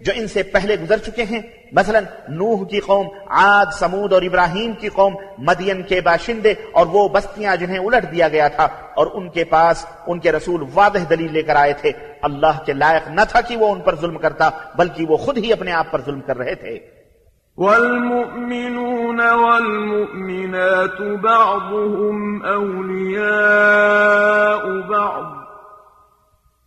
جو ان سے پہلے گزر چکے ہیں۔ مثلا، نوح کی قوم، عاد، سمود اور ابراہیم کی قوم، مدین کے باشندے، اور وہ بستیاں جنہیں الٹ دیا گیا تھا، اور ان کے پاس ان کے رسول واضح دلیل لے کر آئے تھے۔ اللہ کے لائق نہ تھا کہ وہ ان پر ظلم کرتا، بلکہ وہ خود ہی اپنے آپ پر ظلم کر رہے تھے۔ والمؤمنون والمؤمنات بعضهم أولياء بعض۔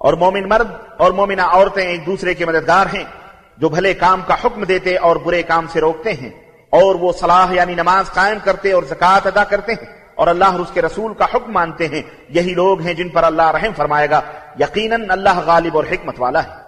اور مومن مرد اور مومنہ عورتیں ایک دوسرے کے مددگار ہیں، جو بھلے کام کا حکم دیتے اور برے کام سے روکتے ہیں، اور وہ صلاح یعنی نماز قائم کرتے اور زکوٰۃ ادا کرتے ہیں، اور اللہ اور اس کے رسول کا حکم مانتے ہیں۔ یہی لوگ ہیں جن پر اللہ رحم فرمائے گا۔ یقیناً اللہ غالب اور حکمت والا ہے۔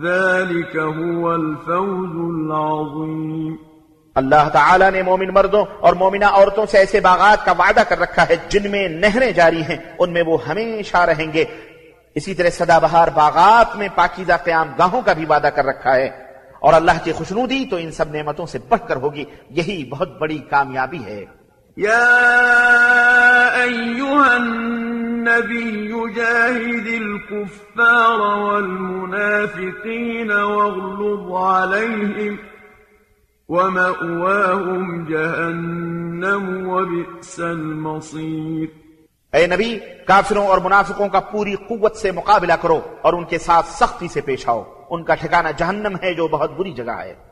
ذلك هو الفوز العظيم۔ اللہ تعالیٰ نے مومن مردوں اور مومنہ عورتوں سے ایسے باغات کا وعدہ کر رکھا ہے جن میں نہریں جاری ہیں ان میں وہ ہمیشہ رہیں گے۔ اسی طرح سدا بہار باغات میں پاکیزہ قیام گاہوں کا بھی وعدہ کر رکھا ہے۔ اور اللہ کی خوشنودی تو ان سب نعمتوں سے بڑھ کر ہوگی یہی بہت بڑی کامیابی ہے۔ أيها النبي جاهد الكفار والمنافقين واغلظ عليهم ومأواهم جهنم وبئس المصير. اے نبی کافروں اور منافقوں کا پوری قوت سے مقابلہ کرو اور ان کے ساتھ سختی سے پیش آؤ۔ ان کا ٹھکانہ جہنم ہے جو بہت بری جگہ ہے۔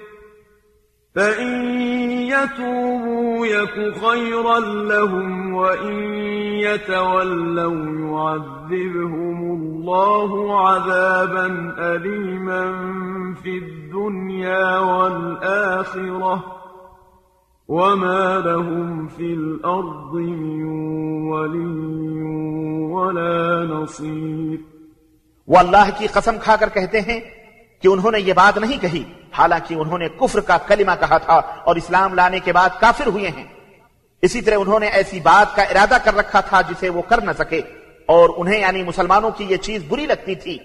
فإن يتوبوا يك خيرا لهم وإن يتولوا يعذبهم الله عذابا أليما في الدنيا والآخرة وما لهم في الأرض من ولي ولا نصير وہ اللہ کی قسم کھا کر کہتے ہیں کہ انہوں نے یہ بات نہیں کہی۔ حالانکہ انہوں نے کفر کا کلمہ کہا تھا اور اسلام لانے کے بعد کافر ہوئے ہیں۔ اسی طرح انہوں نے ایسی بات کا ارادہ کر رکھا تھا جسے وہ کر نہ سکے۔ اور انہیں یعنی مسلمانوں کی یہ چیز بری لگتی تھی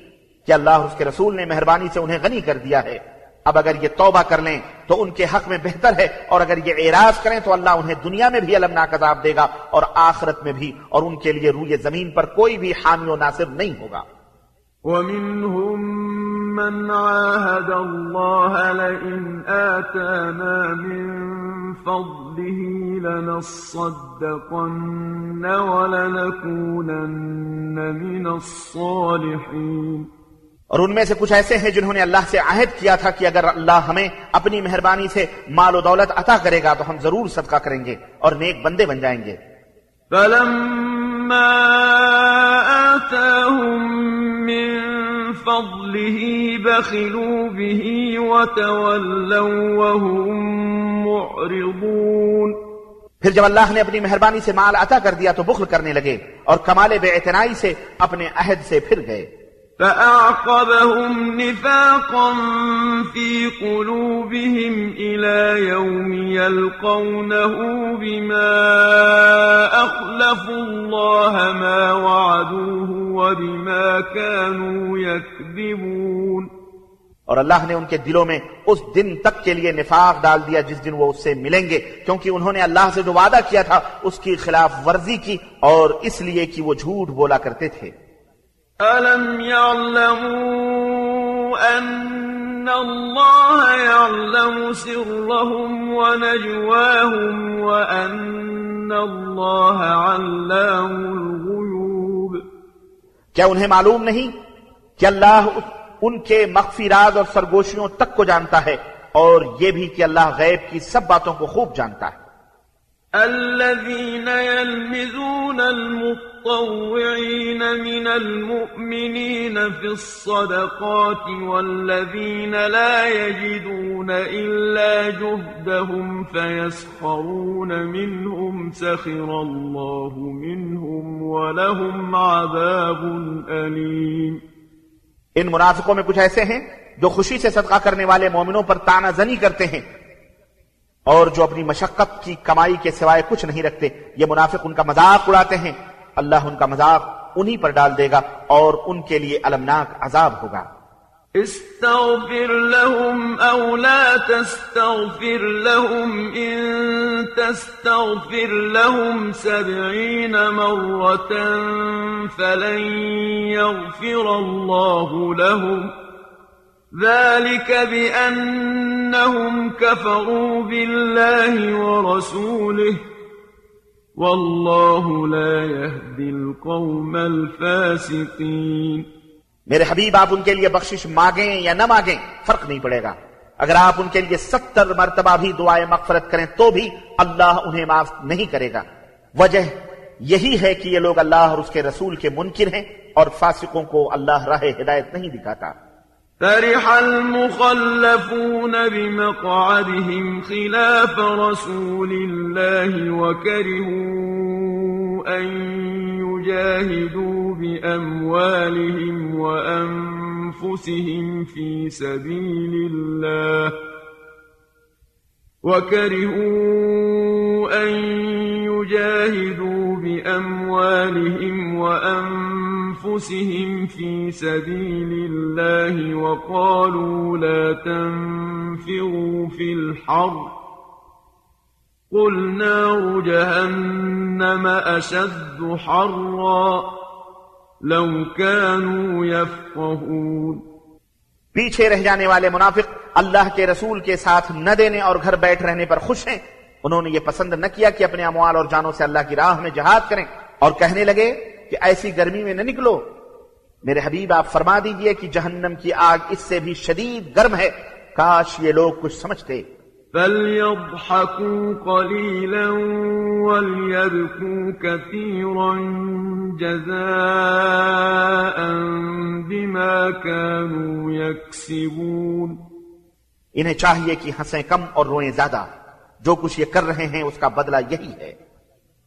کہ اللہ اور اس کے رسول نے مہربانی سے انہیں غنی کر دیا ہے۔ اب اگر یہ توبہ کر لیں تو ان کے حق میں بہتر ہے۔ اور اگر یہ اعراض کریں تو اللہ انہیں دنیا میں بھی المناک عذاب دے گا اور آخرت میں بھی اور ان کے لیے روئے زمین پر کوئی بھی حامی و ناصر نہیں ہوگا۔ ومنهم من عاهد الله لئن آتانا من فضله لنصدقن ولنكونن من الصالحين. اور ان میں سے کچھ ایسے ہیں جنہوں نے اللہ سے عہد کیا تھا کہ اگر اللہ ہمیں اپنی مہربانی سے مال و دولت عطا کرے گا تو ہم ضرور صدقہ کریں گے اور نیک بندے بن جائیں گے۔ فلما آتاهم فضله بخلوا به وتولوا وهم معرضون. پھر جب اللہ نے اپنی مہربانی سے مال عطا کر دیا تو بخل کرنے لگے اور کمال بے اعتنائی سے اپنے عہد سے پھر گئے۔ فأعقبهم نفاقا في قلوبهم إلى يوم يلقونه بما أخلفوا الله ما وعدوه وبما كانوا يكذبون اور اللہ نے ان کے دلوں میں اس دن تک کے لیے نفاق ڈال دیا جس دن وہ اس سے ملیں گے، کیونکہ انہوں نے اللہ سے جو وعدہ کیا تھا، اس کی خلاف ورزی کی اور اس لیے کہ وہ جھوٹ بولا کرتے تھے۔ ألم يعلموا أن الله يعلم سرهم ونجواهم وأن الله علام الغيوب کیا انہیں معلوم نہیں کہ اللہ ان کے مخفی راز اور سرگوشیوں تک کو جانتا ہے اور یہ بھی کہ اللہ غیب کی سب باتوں کو خوب جانتا ہے؟ الذين يلمزون المطوعين من المؤمنين في الصدقات والذين لا يجدون إلا جهدهم فيسخرون منهم سخر الله منهم ولهم عذاب أليم ان منافقوں میں کچھ ایسے ہیں جو خوشی سے صدقہ کرنے والے مومنوں پر تانا زنی کرتے ہیں اور جو اپنی مشقت کی کمائی کے سوائے کچھ نہیں رکھتے یہ منافق ان کا مذاق اڑاتے ہیں اللہ ان کا مذاق انہی پر ڈال دے گا اور ان کے لیے المناک عذاب ہوگا۔ استغفر لهم او لا تستغفر لهم ان تستغفر لهم سبعين مرة فلن يغفر الله لهم۔ ذلك بأنهم كفروا بالله ورسوله۔ والله لا يهدي القوم الفاسقين میرے حبیب، آپ ان کے لیے بخشش مانگیں یا نہ مانگیں، فرق نہیں پڑے گا۔ اگر آپ ان کے لیے ستر مرتبہ بھی دعائیں مغفرت کریں تو بھی اللہ انہیں معاف نہیں کرے گا۔ وجہ یہی ہے کہ یہ لوگ اللہ اور اس کے رسول کے منکر ہیں اور فاسقوں کو اللہ راہ ہدایت نہیں دکھاتا۔ فرح المخلفون بمقعدهم خلاف رسول الله وكرهوا أن يجاهدوا بأموالهم وأنفسهم في سبيل الله وكرهوا أن يجاهدوا بأموالهم وأنفسهم في سبيل الله وقالوا لا تنفروا في الحر قل نار جهنم أشد حرا لو كانوا يفقهون پیچھے رہ جانے والے منافق اللہ کے رسول کے ساتھ نہ دینے اور گھر بیٹھ رہنے پر خوش ہیں۔ انہوں نے یہ پسند نہ کیا کہ اپنے اموال اور جانوں سے اللہ کی راہ میں جہاد کریں اور کہنے لگے کہ ایسی گرمی میں نہ نکلو۔ میرے حبیب آپ فرما دیجیے کہ جہنم کی آگ اس سے بھی شدید گرم ہے۔ کاش یہ لوگ کچھ سمجھتے۔ فليضحكوا قليلا وليبكوا كثيرا جزاء بما كانوا يكسبون۔ انہیں چاہیے کہ ہنسیں کم اور روئیں زیادہ۔ جو کچھ یہ کر رہے ہیں اس کا بدلہ یہی ہے۔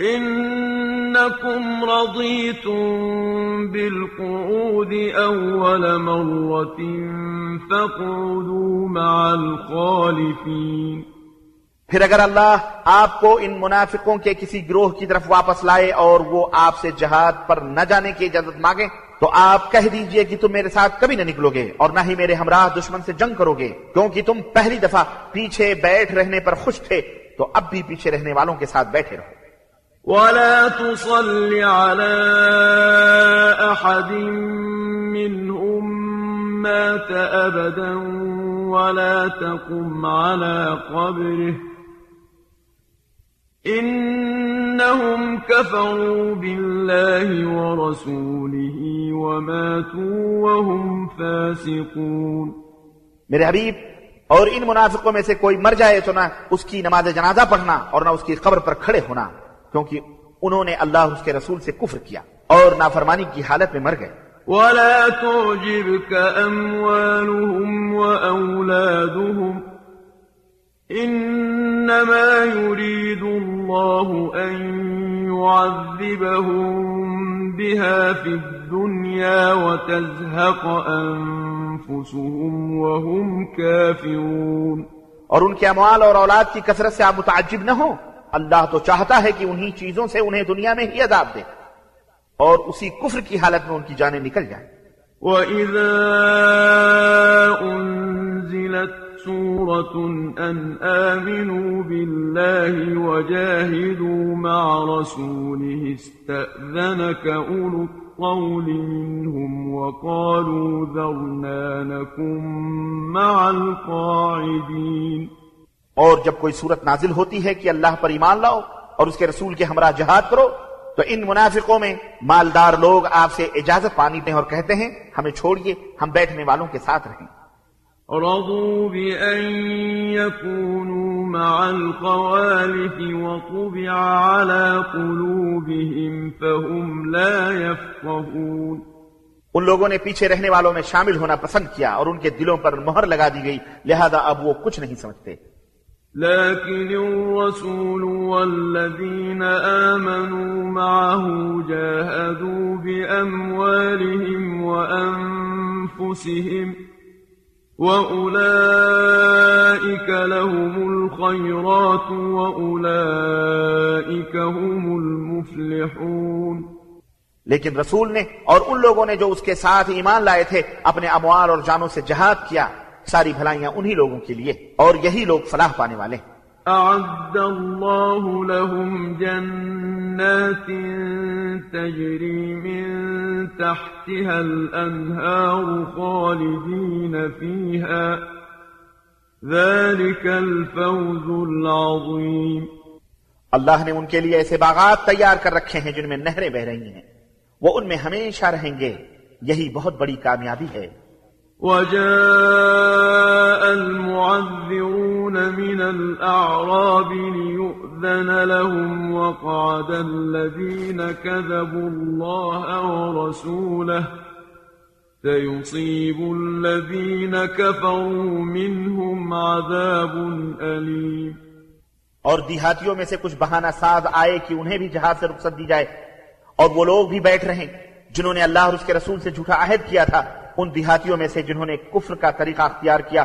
إنكم رضيتم بالقعود أول مرة فاقعدوا مع الخالفين. پھر اگر اللہ آپ کو ان منافقوں کے کسی گروہ کی طرف واپس لائے اور وہ آپ سے جہاد پر نہ جانے کی اجازت مانگے، تو آپ کہہ دیجیے کہ تم میرے ساتھ کبھی نہ نکلو گے اور نہ ہی میرے ہمراہ دشمن سے جنگ کرو گے کیونکہ تم پہلی دفعہ پیچھے بیٹھ رہنے پر خوش تھے، تو اب بھی پیچھے رہنے والوں کے ساتھ بیٹھے رہو۔ ولا تصل على أحد منهم مات أبدا ولا تقم على قبره إنهم كفروا بالله ورسوله وماتوا وهم فاسقون میرے حبیب، اور ان منافقوں میں سے کوئی مر جائے تو نہ اس کی نماز جنازہ پڑھنا اور نہ اس کی قبر پر کھڑے ہونا۔ کیونکہ انہوں نے اللہ اس کے رسول سے کفر کیا اور نافرمانی کی حالت میں مر گئے۔ ولا تعجبك أموالهم وأولادهم إنما يريد الله أن يعذبهم بها في الدنيا وتزهق أنفسهم وهم كافرون۔ اور ان کے اموال اور اولاد کی کثرت سے آپ متعجب نہ ہوں۔ اللہ تو چاہتا ہے کہ انہی چیزوں سے انہیں دنیا میں ہی عذاب دے اور اسی کفر کی حالت میں ان کی جانیں نکل جائیں۔ وَإِذَا أُنزِلَتْ سُورَةٌ أَنْ آمِنُوا بِاللَّهِ وَجَاهِدُوا مَعَ رَسُولِهِ اسْتَأْذَنَكَ أُولُو الطَّوْلِ مِنْهُمْ وَقَالُوا ذَرْنَا نَكُنْ مَعَ الْقَاعِدِينَ۔ اور جب کوئی صورت نازل ہوتی ہے کہ اللہ پر ایمان لاؤ اور اس کے رسول کے ہمراہ جہاد کرو تو ان منافقوں میں مالدار لوگ آپ سے اجازت پانی دیں اور کہتے ہیں ہمیں چھوڑیے ہم بیٹھنے والوں کے ساتھ رہیں۔ رضوا بأن يكونوا مع الخوالف وطبع على قلوبهم فهم لا يفقهون۔ ان لوگوں نے پیچھے رہنے والوں میں شامل ہونا پسند کیا اور ان کے دلوں پر مہر لگا دی گئی لہذا اب وہ کچھ نہیں سمجھتے۔ لكن الرسول والذين آمنوا معه جاهدوا بأموالهم وأنفسهم وأولئك لهم الخيرات وأولئك هم المفلحون لیکن رسول نے اور ان لوگوں نے جو اس کے ساتھ ایمان لائے تھے، اپنے اموال اور جانوں سے جہاد کیا۔ ساری بھلائیاں انہی لوگوں کے لیے اور یہی لوگ فلاح پانے والے ہیں۔ أعد الله لهم جنات تجري من تحتها الأنهار خالدين فيها ذلك الفوز العظيم۔ اللہ نے ان کے لیے ایسے باغات تیار کر رکھے ہیں جن میں نہریں بہ رہی ہیں۔ وہ ان میں ہمیشہ رہیں گے یہی بہت بڑی کامیابی ہے۔ وجاء المعذرون من الأعراب ليؤذن لهم وقعد الذين كذبوا الله ورسوله سيصيب الذين كفروا منهم عذاب أليم اور دیہاتیوں میں سے کچھ بہانہ ساز آئے کہ انہیں بھی جہاز سے رخصت دی جائے اور وہ لوگ بھی بیٹھ رہے جنہوں نے اللہ اور اس کے رسول سے جھوٹا عہد کیا تھا۔ ان دیہاتیوں میں سے جنہوں نے کفر کا طریقہ اختیار کیا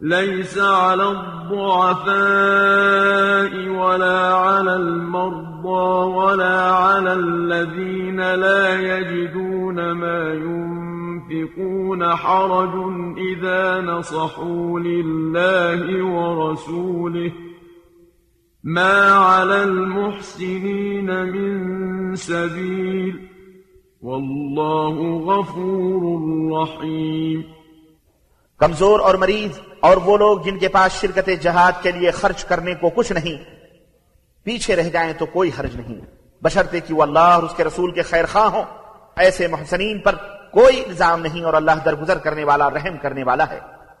ليس على الضعفاء ولا على المرضى ولا على الذين لا يجدون ما ينفقون حرج إذا نصحوا لله ورسوله. ما على المحسنين من سبيل واللہ غفور رحیم۔ کمزور اور مریض اور وہ لوگ جن کے پاس شرکت جہاد کے لیے خرچ کرنے کو کچھ نہیں، پیچھے رہ جائیں تو کوئی حرج نہیں۔ بشرطے کہ وہ اللہ اور اس کے رسول کے خیر خواہ ہوں۔ ایسے محسنین پر کوئی الزام نہیں اور اللہ درگزر کرنے والا، رحم کرنے والا ہے۔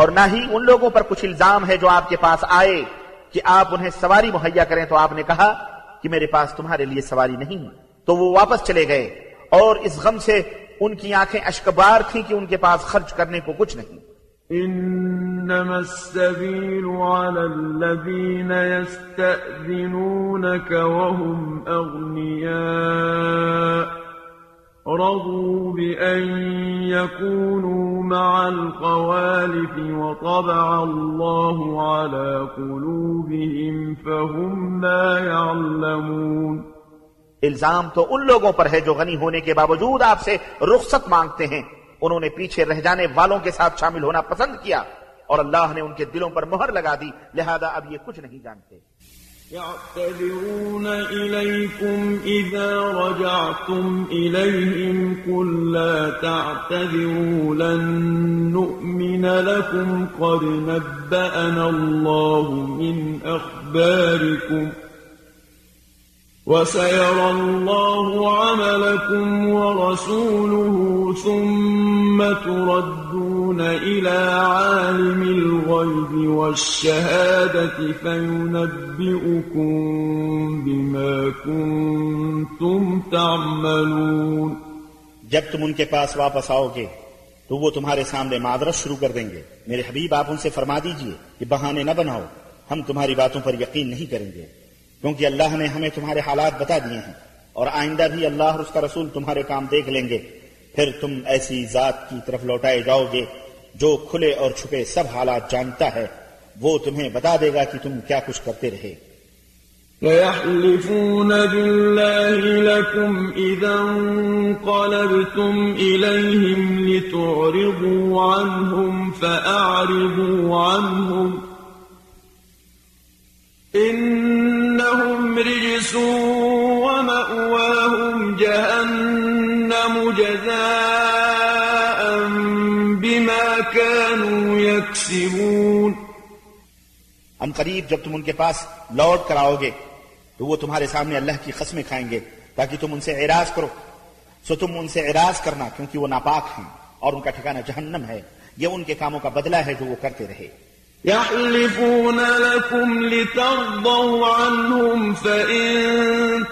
اور نہ ہی ان لوگوں پر کچھ الزام ہے جو آپ کے پاس آئے کہ آپ انہیں سواری مہیا کریں تو آپ نے کہا کہ میرے پاس تمہارے لیے سواری نہیں۔ تو وہ واپس چلے گئے اور اس غم سے ان کی آنکھیں اشکبار تھیں کہ ان کے پاس خرچ کرنے کو کچھ نہیں۔ انما السبيل على الذين يستأذنونك وهم اغنياء رضوا بأن يكونوا مع الخوالف وطبع الله على قلوبهم فهم لا يعلمون الزام تو ان لوگوں پر ہے جو غنی ہونے کے باوجود آپ سے رخصت مانگتے ہیں۔ انہوں نے پیچھے رہ جانے والوں کے ساتھ شامل ہونا پسند کیا اور اللہ نے ان کے دلوں پر مہر لگا دی، لہذا اب یہ کچھ نہیں جانتے۔ يعتذرون إليكم إذا رجعتم إليهم قل لا تعتذروا لن نؤمن لكم قد نبأنا الله من أخباركم وسيرى الله عملكم ورسوله ثم إلى عالم الغيب والشهادة فينبئكم بما كنتم تعملون. جب تم ان کے پاس واپس آؤ گے، تو وہ تمہارے سامنے معذرت شروع کر دیں گے۔ میرے حبیب، آپ ان سے فرما دیجیے کہ بہانے نہ بناؤ۔ ہم تمہاری باتوں پر یقین نہیں کریں گے، کیونکہ اللہ نے ہمیں تمہارے حالات بتا دیے ہیں اور آئندہ بھی اللہ اور اس کا رسول تمہارے کام دیکھ لیں گے۔ پھر تم ایسی ذات کی طرف لوٹائے جاؤ گے، جو کھلے اور چھپے سب حالات جانتا ہے۔ وہ تمہیں بتا دے گا کہ تم کیا کچھ کرتے رہے۔ ويحلفون بالله لكم إذا انقلبتم إليهم لتعرضوا عنهم فأعرضوا عنهم إنهم رجس ومأواهم جهنم يكسبون ان قریب جب تم ان کے پاس لوٹ کر آؤ گے، تو وہ تمہارے سامنے اللہ کی قسمیں کھائیں گے، تاکہ تم ان سے اعراض کرو۔ سو تم ان سے اعراض کرنا کیونکہ وہ ناپاک ہیں اور ان کا ٹھکانہ جہنم ہے، یہ ان کے کاموں کا بدلہ ہے جو وہ کرتے رہے۔ يحلفون لكم لترضوا عنهم، فإن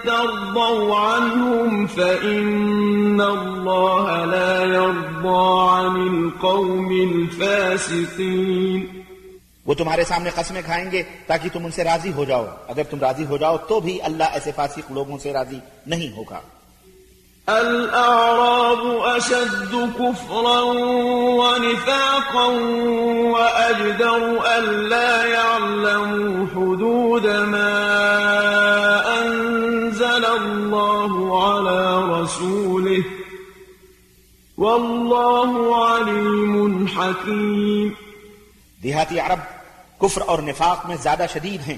ترضوا عنهم فإن الله لا يرضى عن القوم الفاسقين. وہ تمہارے سامنے قسمیں کھائیں گے تاکہ تم ان سے راضی ہو جاؤ۔ اگر تم راضی ہو جاؤ تو بھی اللہ ایسے فاسق لوگوں سے راضی نہیں ہوگا۔ الأعراب أشد كفرا ونفاقا وأجدر ألا يعلموا حدود ما أنزل الله على رسوله. والله عليم حكيم. دیہاتی عرب کفر اور نفاق میں زیادہ شدید ہیں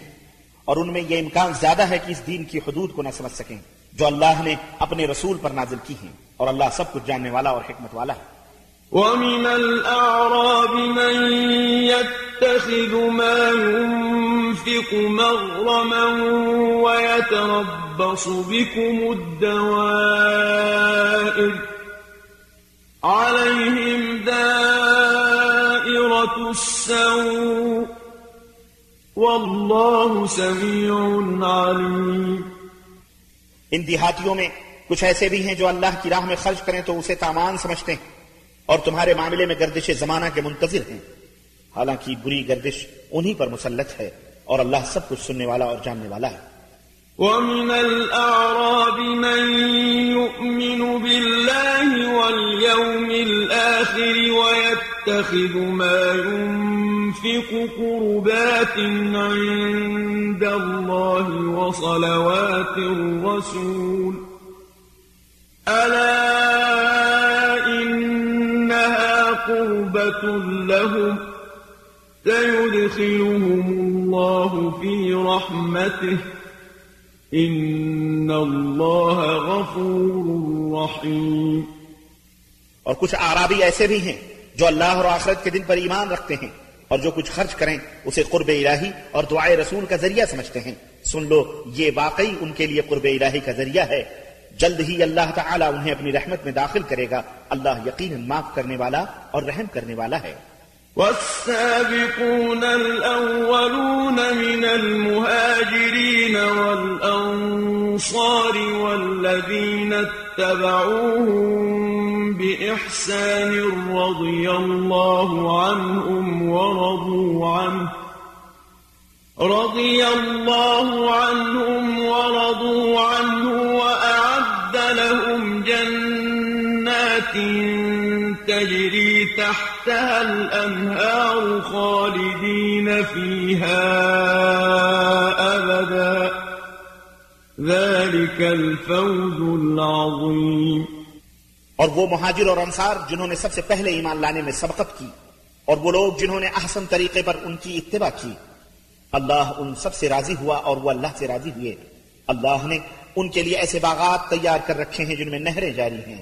اور ان میں یہ امکان زیادہ ہے کہ اس دین کی حدود کو نہ سمجھ سکیں۔ جو اللہ نے اپنے رسول پر نازل کی ہیں اور اللہ سب کچھ جاننے والا اور حکمت والا ہے۔ ومن الأعراب من يتخذ ما ينفق مغرما ويتربص بكم الدوائر عليهم دائرة السوء والله سميع عليم ان دیہاتیوں میں کچھ ایسے بھی ہیں جو اللہ کی راہ میں خرچ کریں تو اسے تامان سمجھتے ہیں اور تمہارے معاملے میں گردش زمانہ کے منتظر ہیں۔ حالانکہ بری گردش انہی پر مسلط ہے اور اللہ سب کچھ سننے والا اور جاننے والا ہے۔ ومن الأعراب من يؤمن بالله واليوم الآخر ويتخذ ما ينفق قربات عند الله وصلوات الرسول. ألا إنها قربة لهم؟ سيدخلهم الله في رحمته. إن الله غفور رحيم. ایسے بھی ہیں جو اللہ اور آخرت کے دن پر ایمان رکھتے ہیں اور جو کچھ خرچ کریں اسے قرب الہی اور دعائے رسول کا ذریعہ سمجھتے ہیں۔ سن لو، یہ واقعی ان کے لیے قرب الہی کا ذریعہ ہے۔ جلد ہی اللہ تعالیٰ انہیں اپنی رحمت میں داخل کرے گا۔ اللہ یقیناً معاف کرنے والا اور رحم کرنے والا ہے۔ والسابقون الأولون من المهاجرين والأنصار والذين اتبعوهم بإحسان رضي الله عنهم ورضوا عنه رضي الله عنهم ورضوا عنه وأعد لهم جنات تجري تحتها الأنهار خالدين فيها أبدا ذلك الفوز العظيم اور وہ مہاجر اور انصار جنہوں نے سب سے پہلے ایمان لانے میں سبقت کی، اور وہ لوگ جنہوں نے احسن طریقے پر ان کی اتباع کی۔ اللہ ان سب سے راضی ہوا اور وہ اللہ سے راضی ہوئے۔ اللہ نے ان کے لیے ایسے باغات تیار کر رکھے ہیں جن میں نہریں جاری ہیں۔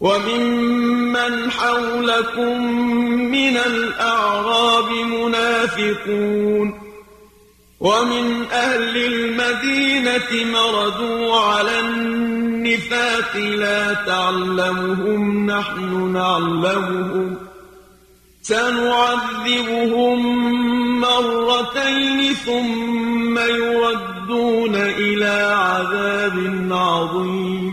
وممن حولكم من الأعراب منافقون ومن أهل المدينة مردوا على النفاق لا تعلمهم نحن نعلمهم سنعذبهم مرتين ثم يرد يردون إلى عذاب عظيم۔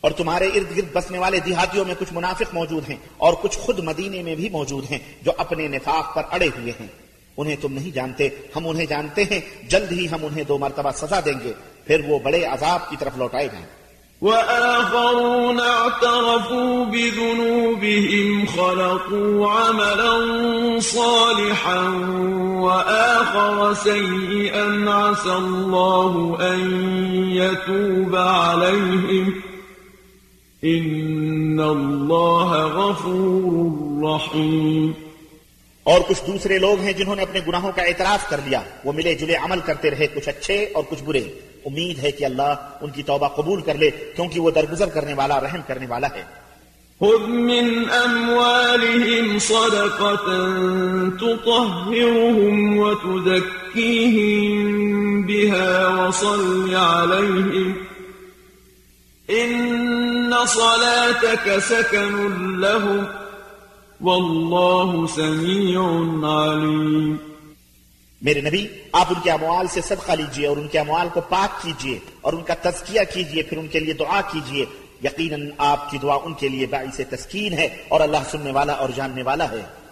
اور تمہارے ارد گرد بسنے والے دیہاتیوں میں کچھ منافق موجود ہیں اور کچھ خود مدینے میں بھی موجود ہیں جو اپنے نفاق پر اڑے ہوئے ہیں۔ انہیں تم نہیں جانتے، ہم انہیں جانتے ہیں، جلد ہی ہم انہیں دو مرتبہ سزا دیں گے، پھر وہ بڑے عذاب کی طرف لوٹائے گئے وآخرون اعترفوا بذنوبهم خلقوا عملا صالحا وآخر سيئا عسى الله أن يتوب عليهم. إن الله غفور رحيم. اور کچھ دوسرے لوگ ہیں جنہوں نے اپنے گناہوں کا اعتراف کر لیا۔ وہ ملے جلے عمل کرتے رہے کچھ اچھے اور کچھ برے۔ امید ہے کہ اللہ ان کی توبہ قبول کر لے، کیونکہ وہ درگزر کرنے والا، رحم کرنے والا ہے۔ خذ من أموالهم صدقة تطهرهم وتزكيهم بها وصل عليهم إن صلاتك سكن لهم والله سميع عليم۔ میرے نبی، آپ ان کے اموال سے صدقہ لیجیے اور ان کے اموال کو پاک کیجیے اور ان کا تزکیہ کیجیے، پھر ان کے لیے دعا کیجیے۔ یقیناً آپ کی دعا ان کے لیے باعث تسکین ہے اور اللہ سننے والا اور جاننے والا ہے۔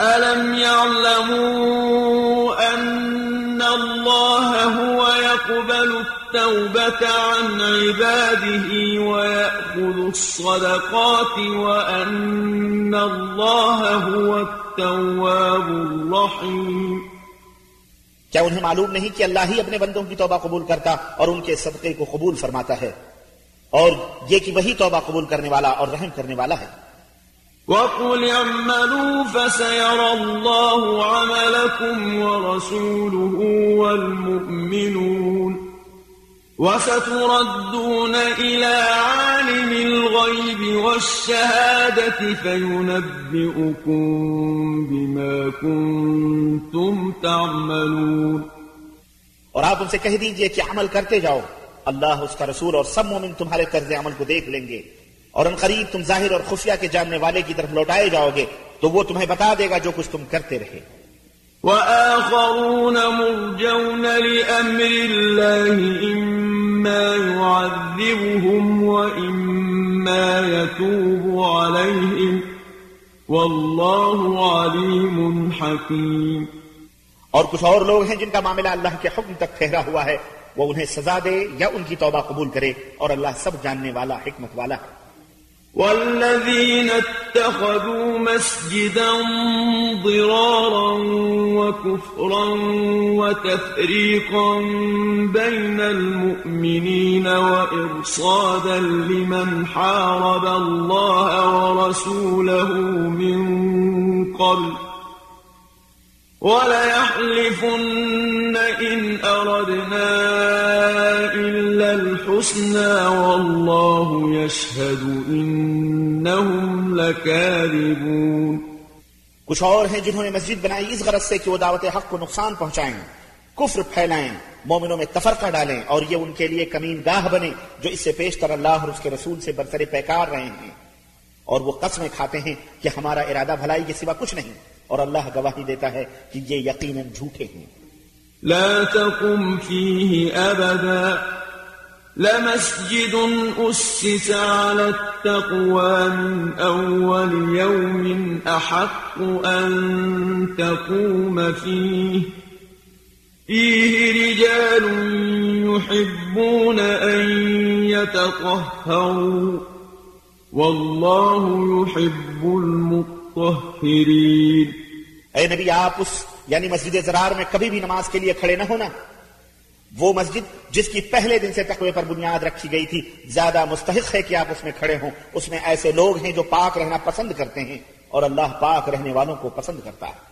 ألم يعلموا أن الله هو يقبل التوبة عن عباده ويأخذ الصدقات وأن الله هو التواب الرحيم کیا انہیں معلوم نہیں کہ اللہ ہی اپنے بندوں کی توبہ قبول کرتا اور ان کے صدقے کو قبول فرماتا ہے؟ اور یہ کہ وہی توبہ قبول کرنے والا اور رحم کرنے والا ہے۔ وَقُلْ اعملوا فسيرى اللَّهُ عَمَلَكُمْ وَرَسُولُهُ وَالْمُؤْمِنُونَ وستردون إلى عالم الغيب والشهادة فينبئكم بما كنتم تعملون. اور آپ ان سے کہہ دیجیے کہ عمل کرتے جاؤ۔ اللہ، اس کا رسول اور سب مومن تمہارے طرز عمل کو دیکھ لیں گے۔ اور ان قریب تم ظاہر اور خفیہ کے جاننے والے کی طرف لوٹائے جاؤ گے، تو وہ تمہیں بتا دے گا جو کچھ تم کرتے رہے۔ وآخرون مرجون لأمر الله إما يعذبهم وإما يتوب عليهم. والله عليم حكيم. اور کچھ اور لوگ ہیں جن کا معاملہ اللہ کے حکم تک ٹھہرا ہوا ہے، وہ انہیں سزا دے یا ان کی توبہ قبول کرے اور اللہ سب جاننے والا، حکمت والا ہے۔ والذين اتخذوا مسجدا ضرارا وكفرا وتفريقا بين المؤمنين وإرصادا لمن حارب الله ورسوله من قبل کچھ اور ہیں جنہوں نے مسجد بنائی اس غرض سے کہ وہ دعوت حق کو نقصان پہنچائیں، کفر پھیلائیں، مومنوں میں تفرقہ ڈالیں اور یہ ان کے لیے کمین گاہ بنے جو اس سے پیشتر اللہ اور اس کے رسول سے برتر پیکار رہے ہیں۔ اور وہ قسمیں کھاتے ہیں کہ ہمارا ارادہ بھلائی کے سوا کچھ نہیں۔ اور اللہ گواہی دیتا ہے کہ یہ یقیناً جھوٹے ہیں لا تقم فيه أبدا. لمسجد أسس على التقوى من أول يوم أحق أن تقوم فيه. فيه رجال يحبون أن يتطهروا. والله يحب المطهرين. اے نبی، آپ اس یعنی مسجد زرار میں کبھی بھی نماز کے لیے کھڑے نہ ہونا۔ وہ مسجد جس کی پہلے دن سے تقوی پر بنیاد رکھی گئی تھی، زیادہ مستحق ہے کہ آپ اس میں کھڑے ہوں۔ اس میں ایسے لوگ ہیں جو پاک رہنا پسند کرتے ہیں اور اللہ پاک رہنے والوں کو پسند کرتا ہے۔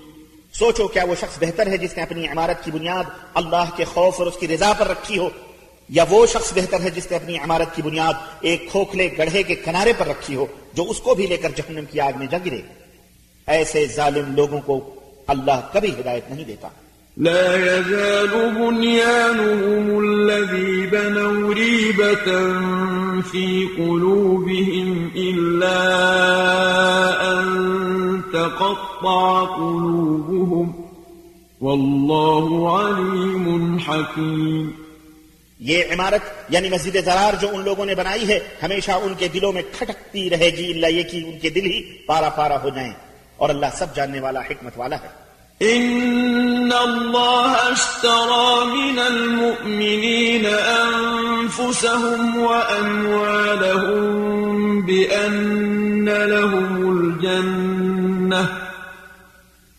سوچو کیا وہ شخص بہتر ہے جس نے اپنی عمارت کی بنیاد اللہ کے خوف اور اس کی رضا پر رکھی ہو، یا وہ شخص بہتر ہے جس نے اپنی عمارت کی بنیاد ایک کھوکھلے گڑھے کے کنارے پر رکھی ہو، جو اس کو بھی لے کر جہنم کی آگ میں جا گرے؟ ایسے ظالم لوگوں کو اللہ کبھی ہدایت نہیں دیتا۔ لا يزال بنيانهم الذي بنوا ريبة في قلوبهم إلا أن تقطع قلوبهم والله عليم حكيم۔ یہ عمارت یعنی مسجد زرار جو ان لوگوں نے بنائی ہے ہمیشہ ان کے دلوں میں کھٹکتی رہے گی۔ اللہ یہ کہ ان کے دل ہی پارا پارا ہو جائیں۔ اور اللہ سب جاننے والا حکمت والا ہے۔ إن الله اشترى من المؤمنين أنفسهم وأموالهم بأن لهم الجنة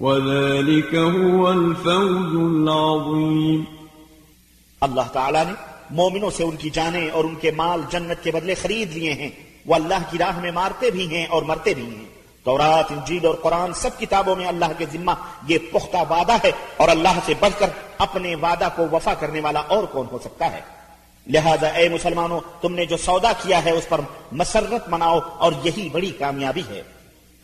وذلك هو الفوز العظيم۔ اللہ تعالیٰ نے مومنوں سے ان کی جانیں اور ان کے مال جنت کے بدلے خرید لیے ہیں۔ وہ اللہ کی راہ میں مارتے بھی ہیں اور مرتے بھی ہیں۔ تورات، انجیل اور قرآن سب کتابوں میں اللہ کے ذمہ یہ پختہ وعدہ ہے اور اللہ سے بڑھ کر اپنے وعدہ کو وفا کرنے والا اور کون ہو سکتا ہے؟ لہذا اے مسلمانوں، تم نے جو سودا کیا ہے اس پر مسرت مناؤ اور یہی بڑی کامیابی ہے۔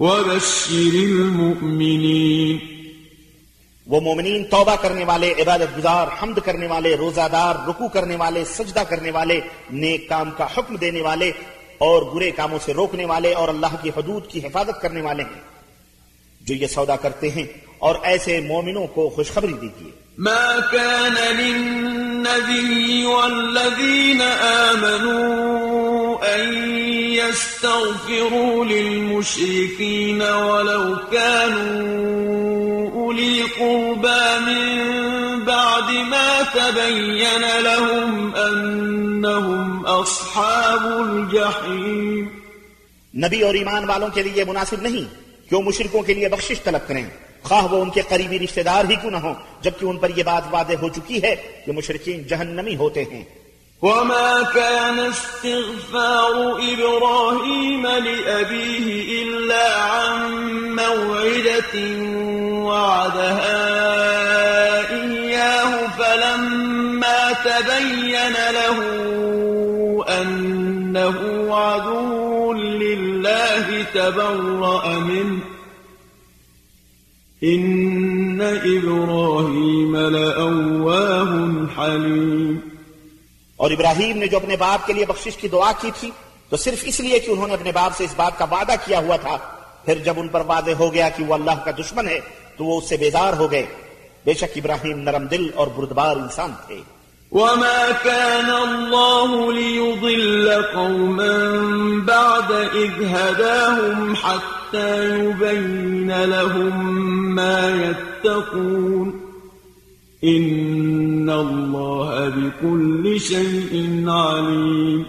وبشر المؤمنين وہ مومنین توبہ کرنے والے، عبادت گزار، حمد کرنے والے روزہ دار رکو کرنے والے، سجدہ کرنے والے، نیک کام کا حکم دینے والے اور برے کاموں سے روکنے والے اور اللہ کی حدود کی حفاظت کرنے والے ہیں۔ جو یہ سودا کرتے ہیں اور ایسے مومنوں کو خوشخبری دیجیے ما كان للنبي والذين آمنوا أن يستغفروا للمشركين ولو كانوا أولي قربى من بعد ما تبين لهم أنهم أصحاب الجحيم. نبی اور ایمان والوں کے لیے مناسب نہیں کہ وہ مشرکوں کے لیے بخشش طلب کریں۔ خواہ وہ ان کے قریبی رشتہ دار ہی کیوں نہ ہو جبکہ ان پر یہ بات واضح ہو چکی ہے کہ مشرقین جہنمی ہوتے ہیں۔ وما كان استغفار إبراهيم لأبيه إلا عن موعدة وعدها إياه فلما تبين له أنه عدو لله تبرأ منه إن إبراهيم لأواه حليم اور ابراہیم نے جو اپنے باپ کے لیے بخشش کی دعا کی تھی، تو صرف اس لیے کہ انہوں نے اپنے باپ سے اس بات کا وعدہ کیا ہوا تھا۔ پھر جب ان پر واضح ہو گیا کہ وہ اللہ کا دشمن ہے، تو وہ اس سے بیزار ہو گئے۔ بے شک ابراہیم نرم دل اور بردبار انسان تھے۔ وما كان الله ليضل قوما بعد إذ هداهم حتى يبين لهم ما يتقون إن الله بكل شيء عليم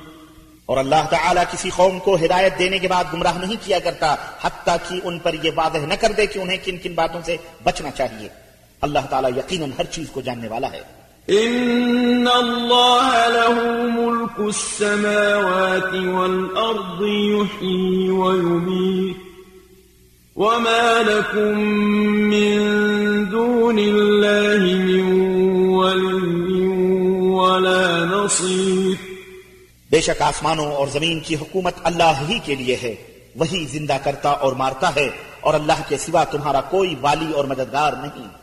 اور اللہ تعالیٰ کسی قوم کو ہدایت دینے کے بعد گمراہ نہیں کیا کرتا، حتیٰ کہ ان پر یہ واضح نہ کر دے کہ انہیں کن کن باتوں سے بچنا چاہیے۔ اللہ تعالیٰ یقیناً ہر چیز کو جاننے والا ہے۔ إن الله له ملك السماوات والأرض يحيي ويميت وما لكم من دون الله من ولي ولا نصير بے شک آسمانوں اور زمین کی حکومت اللہ ہی کے لیے ہے، وہی زندہ کرتا اور مارتا ہے، اور اللہ کے سوا تمہارا کوئی والی اور مددگار نہیں۔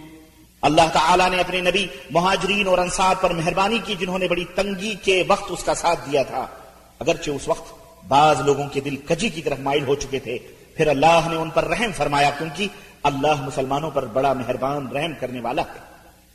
اللہ تعالیٰ نے اپنے نبی مہاجرین اور انصار پر مہربانی کی جنہوں نے بڑی تنگی کے وقت اس کا ساتھ دیا تھا۔ اگرچہ اس وقت بعض لوگوں کے دل کجی کی طرف مائل ہو چکے تھے، پھر اللہ نے ان پر رحم فرمایا، کیونکہ اللہ مسلمانوں پر بڑا مہربان رحم کرنے والا ہے۔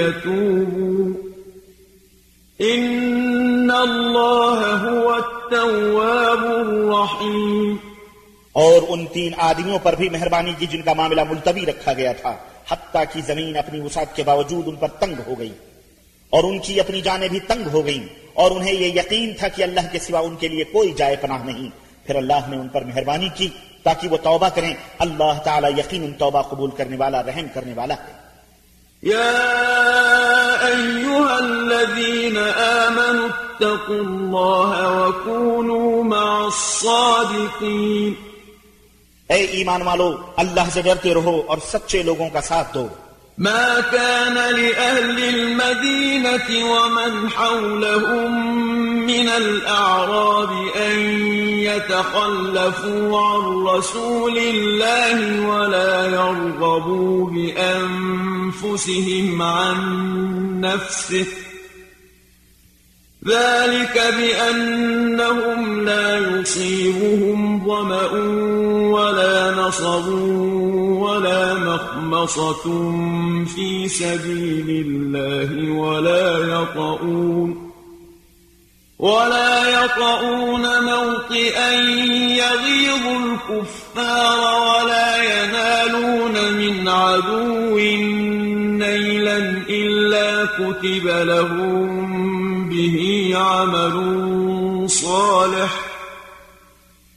ليتوبوا إن الله هو التواب الرحيم. اور ان تین آدمیوں پر بھی مہربانی کی جن کا معاملہ ملتوی رکھا گیا تھا، حتیٰ کی زمین اپنی وسعت کے باوجود ان پر تنگ ہو گئی۔ اور ان کی اپنی جانیں بھی تنگ ہو گئیں۔ اور انہیں یہ یقین تھا کہ اللہ کے سوا ان کے لیے کوئی جائے پناہ نہیں۔ پھر اللہ نے ان پر مہربانی کی تاکہ وہ توبہ کریں۔ اللہ تعالیٰ یقین ان توبہ قبول کرنے والا، رحم کرنے والا ہے۔ يا أيها الذين آمنوا اتقوا الله وكونوا مع الصادقين اے ایمان والو، اللہ سے ڈرتے رہو اور سچے لوگوں کا ساتھ دو۔ ما كان لأهل المدينة ومن حولهم من الأعراب أن يتخلفوا عن رسول الله ولا يرغبوا بأنفسهم عن نفسه. ذلك بأنهم لا يصيبهم ظمأ ولا نصب ولا مخمصة في سبيل الله ولا يطؤون ولا يطؤون موطئا يغيظ الكفار ولا ينالون من عدو نيلا إلا كتب لهم به عمل صالح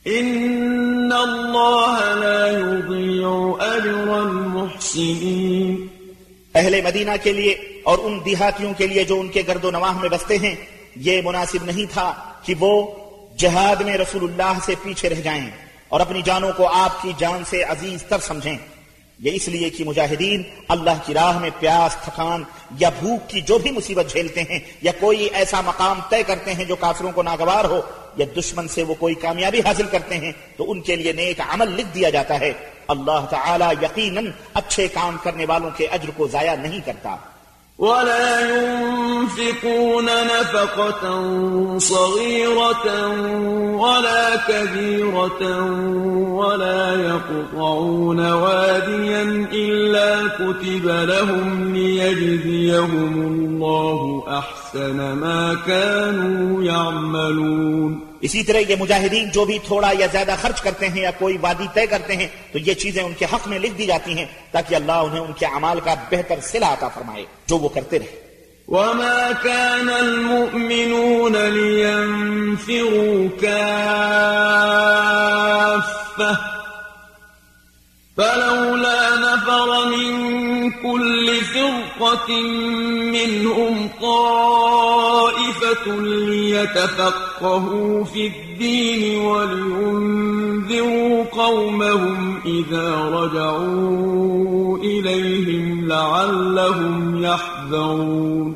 إن الله لا يضيع أجر المحسنين اہل مدینہ کے لیے اور ان دیہاتیوں کے لیے جو ان کے گرد و نواح میں بستے ہیں، یہ مناسب نہیں تھا کہ وہ جہاد میں رسول اللہ سے پیچھے رہ جائیں اور اپنی جانوں کو آپ کی جان سے عزیز تر سمجھیں۔ یہ اس لیے کہ مجاہدین اللہ کی راہ میں پیاس، تھکان یا بھوک کی جو بھی مصیبت جھیلتے ہیں یا کوئی ایسا مقام طے کرتے ہیں جو کافروں کو ناگوار ہو یا دشمن سے وہ کوئی کامیابی حاصل کرتے ہیں تو ان کے لیے نیک عمل لکھ دیا جاتا ہے۔ اللہ تعالی یقیناً اچھے کام کرنے والوں کے اجر کو ضائع نہیں کرتا۔ ولا ينفقون نفقة صغيرة ولا كبيرة ولا يقطعون واديا إلا كتب لهم ليجزيهم الله أحسن ما كانوا يعملون. اسی طرح یہ مجاہدین جو بھی تھوڑا یا زیادہ خرچ کرتے ہیں یا کوئی وادی طے کرتے ہیں، تو یہ چیزیں ان کے حق میں لکھ دی جاتی ہیں تاکہ اللہ انہیں ان کے اعمال کا بہتر صلہ عطا فرمائے، جو وہ کرتے رہے۔ وما كان المؤمنون لينفروا كافة فلولا نفر من كل فرقة منهم ليتفقهوا في الدين ولينذروا قومهم إذا رجعوا إليهم لعلهم يحذرون.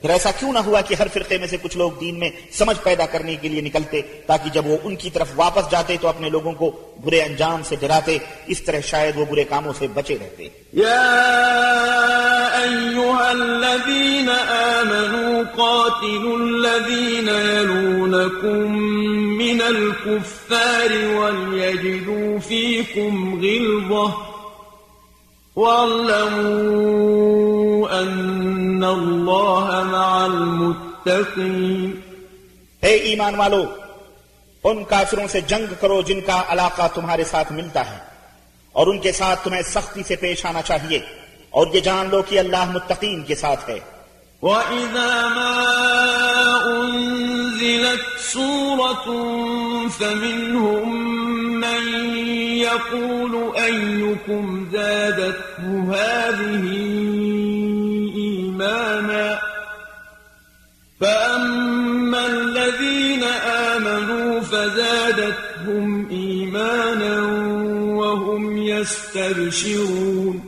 پھر ایسا کیوں نہ ہوا کہ ہر فرقے میں سے کچھ لوگ دین میں سمجھ پیدا کرنے کے لیے نکلتے، تاکہ جب وہ ان کی طرف واپس جاتے تو اپنے لوگوں کو برے انجام سے ڈراتے، اس طرح شاید وہ برے کاموں سے بچے رہتے۔ يا أيها الذين آمنوا قاتلوا الذين يلونكم من الكفار وليجدوا فيكم غلظة واعلموا أن الله مع المتقين. اے ایمان والو ان کافروں سے جنگ کرو جن کا علاقہ تمہارے ساتھ ملتا ہے اور ان کے ساتھ تمہیں سختی سے پیش آنا چاہیے اور یہ جان لو کہ اللہ متقین کے ساتھ ہے۔ وَإِذَا مَا أُنزِلَتْ سُورَةٌ فَمِنْهُمْ مَنْ يَقُولُ أَيُّكُمْ زَادَتْهُ هَذِهِ إِيمَانًا فَأَمَّا الَّذِينَ آمَنُوا فَزَادَتْهُمْ إِيمَانًا وَهُمْ يَسْتَبْشِرُونَ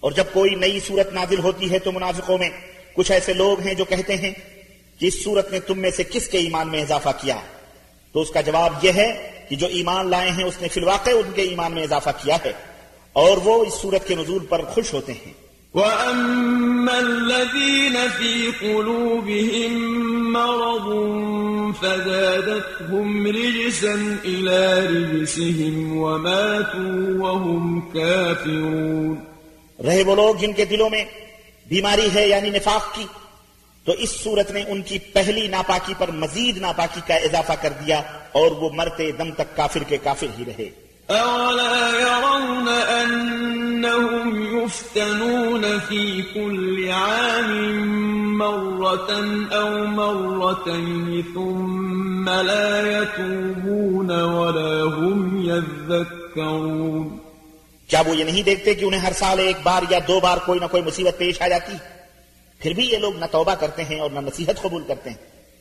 اور جب کوئی نئی صورت نازل ہوتی ہے تو منافقوں میں کچھ ایسے لوگ ہیں جو کہتے ہیں کہ اس صورت نے تم میں سے کس کے ایمان میں اضافہ کیا؟ تو اس کا جواب یہ ہے کہ جو ایمان لائے ہیں اس نے فی الواقع ان کے ایمان میں اضافہ کیا ہے اور وہ اس صورت کے نزول پر خوش ہوتے ہیں۔ وَأَمَّا الَّذِينَ فِي قُلُوبِهِم مَّرَضٌ فَزَادَتْهُمْ رِجْسًا إِلَىٰ رِجْسِهِمْ وَمَاتُوا وَهُمْ كَافِرُونَ۔ رہے وہ لوگ جن کے دلوں میں بیماری ہے یعنی نفاق کی تو اس صورت نے ان کی پہلی ناپاکی پر مزید ناپاکی کا اضافہ کر دیا۔ اور وہ مرتے دم تک کافر کے کافر ہی رہے۔ أَوَلَا يَرَوْنَ أَنَّهُمْ يُفْتَنُونَ فِي كُلِّ عَامٍ مَّرَّةً أَوْ مَرَّتَيْنِ ثُمَّ لَا يَتُوبُونَ وَلَا هُمْ يَذَّكَّرُونَ۔ کیا وہ یہ نہیں دیکھتے کہ انہیں ہر سال ایک بار یا دو بار کوئی نہ کوئی مصیبت پیش آ جاتی؟ پھر بھی یہ لوگ نہ توبہ کرتے ہیں اور نہ نصیحت قبول کرتے ہیں۔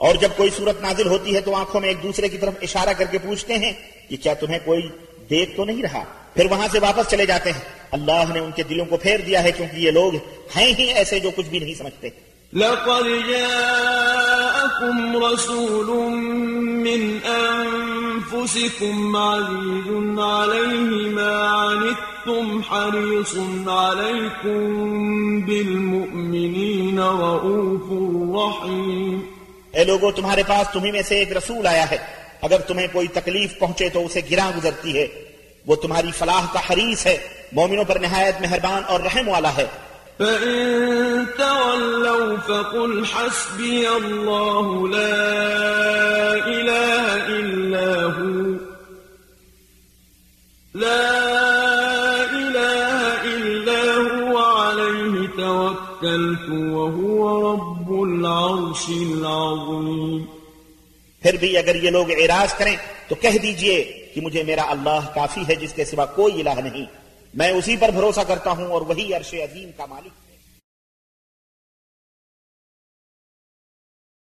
اور جب کوئی صورت نازل ہوتی ہے تو آنکھوں میں ایک دوسرے کی طرف اشارہ کر کے پوچھتے ہیں کہ کیا تمہیں کوئی دیکھ تو نہیں رہا؟ پھر وہاں سے واپس چلے جاتے ہیں۔ اللہ نے ان کے دلوں کو پھیر دیا ہے کیونکہ یہ لوگ ہیں ہی ایسے جو کچھ بھی نہیں سمجھتے۔ لقد جاءكم رسول من أنفسكم عزيز عليه ما عنتم حريص عليكم بالمؤمنين رؤوف رحيم اے لوگو، تمہارے پاس تمہیں میں سے ایک رسول آیا ہے۔ اگر تمہیں کوئی تکلیف پہنچے تو اسے گراں گزرتی ہے۔ وہ تمہاری فلاح کا حریص ہے۔ مومنوں پر نہایت مہربان اور رحم والا ہے۔ فإن تولوا فقل حسبي الله لا إله إلا هو۔ لا العرش العظيم. پھر بھی اگر یہ لوگ اعراض کریں تو کہہ دیجیے کہ مجھے میرا اللہ کافی ہے جس کے سوا کوئی الہ نہیں۔ میں اسی پر بھروسہ کرتا ہوں اور وہی عرش عظیم کا مالک۔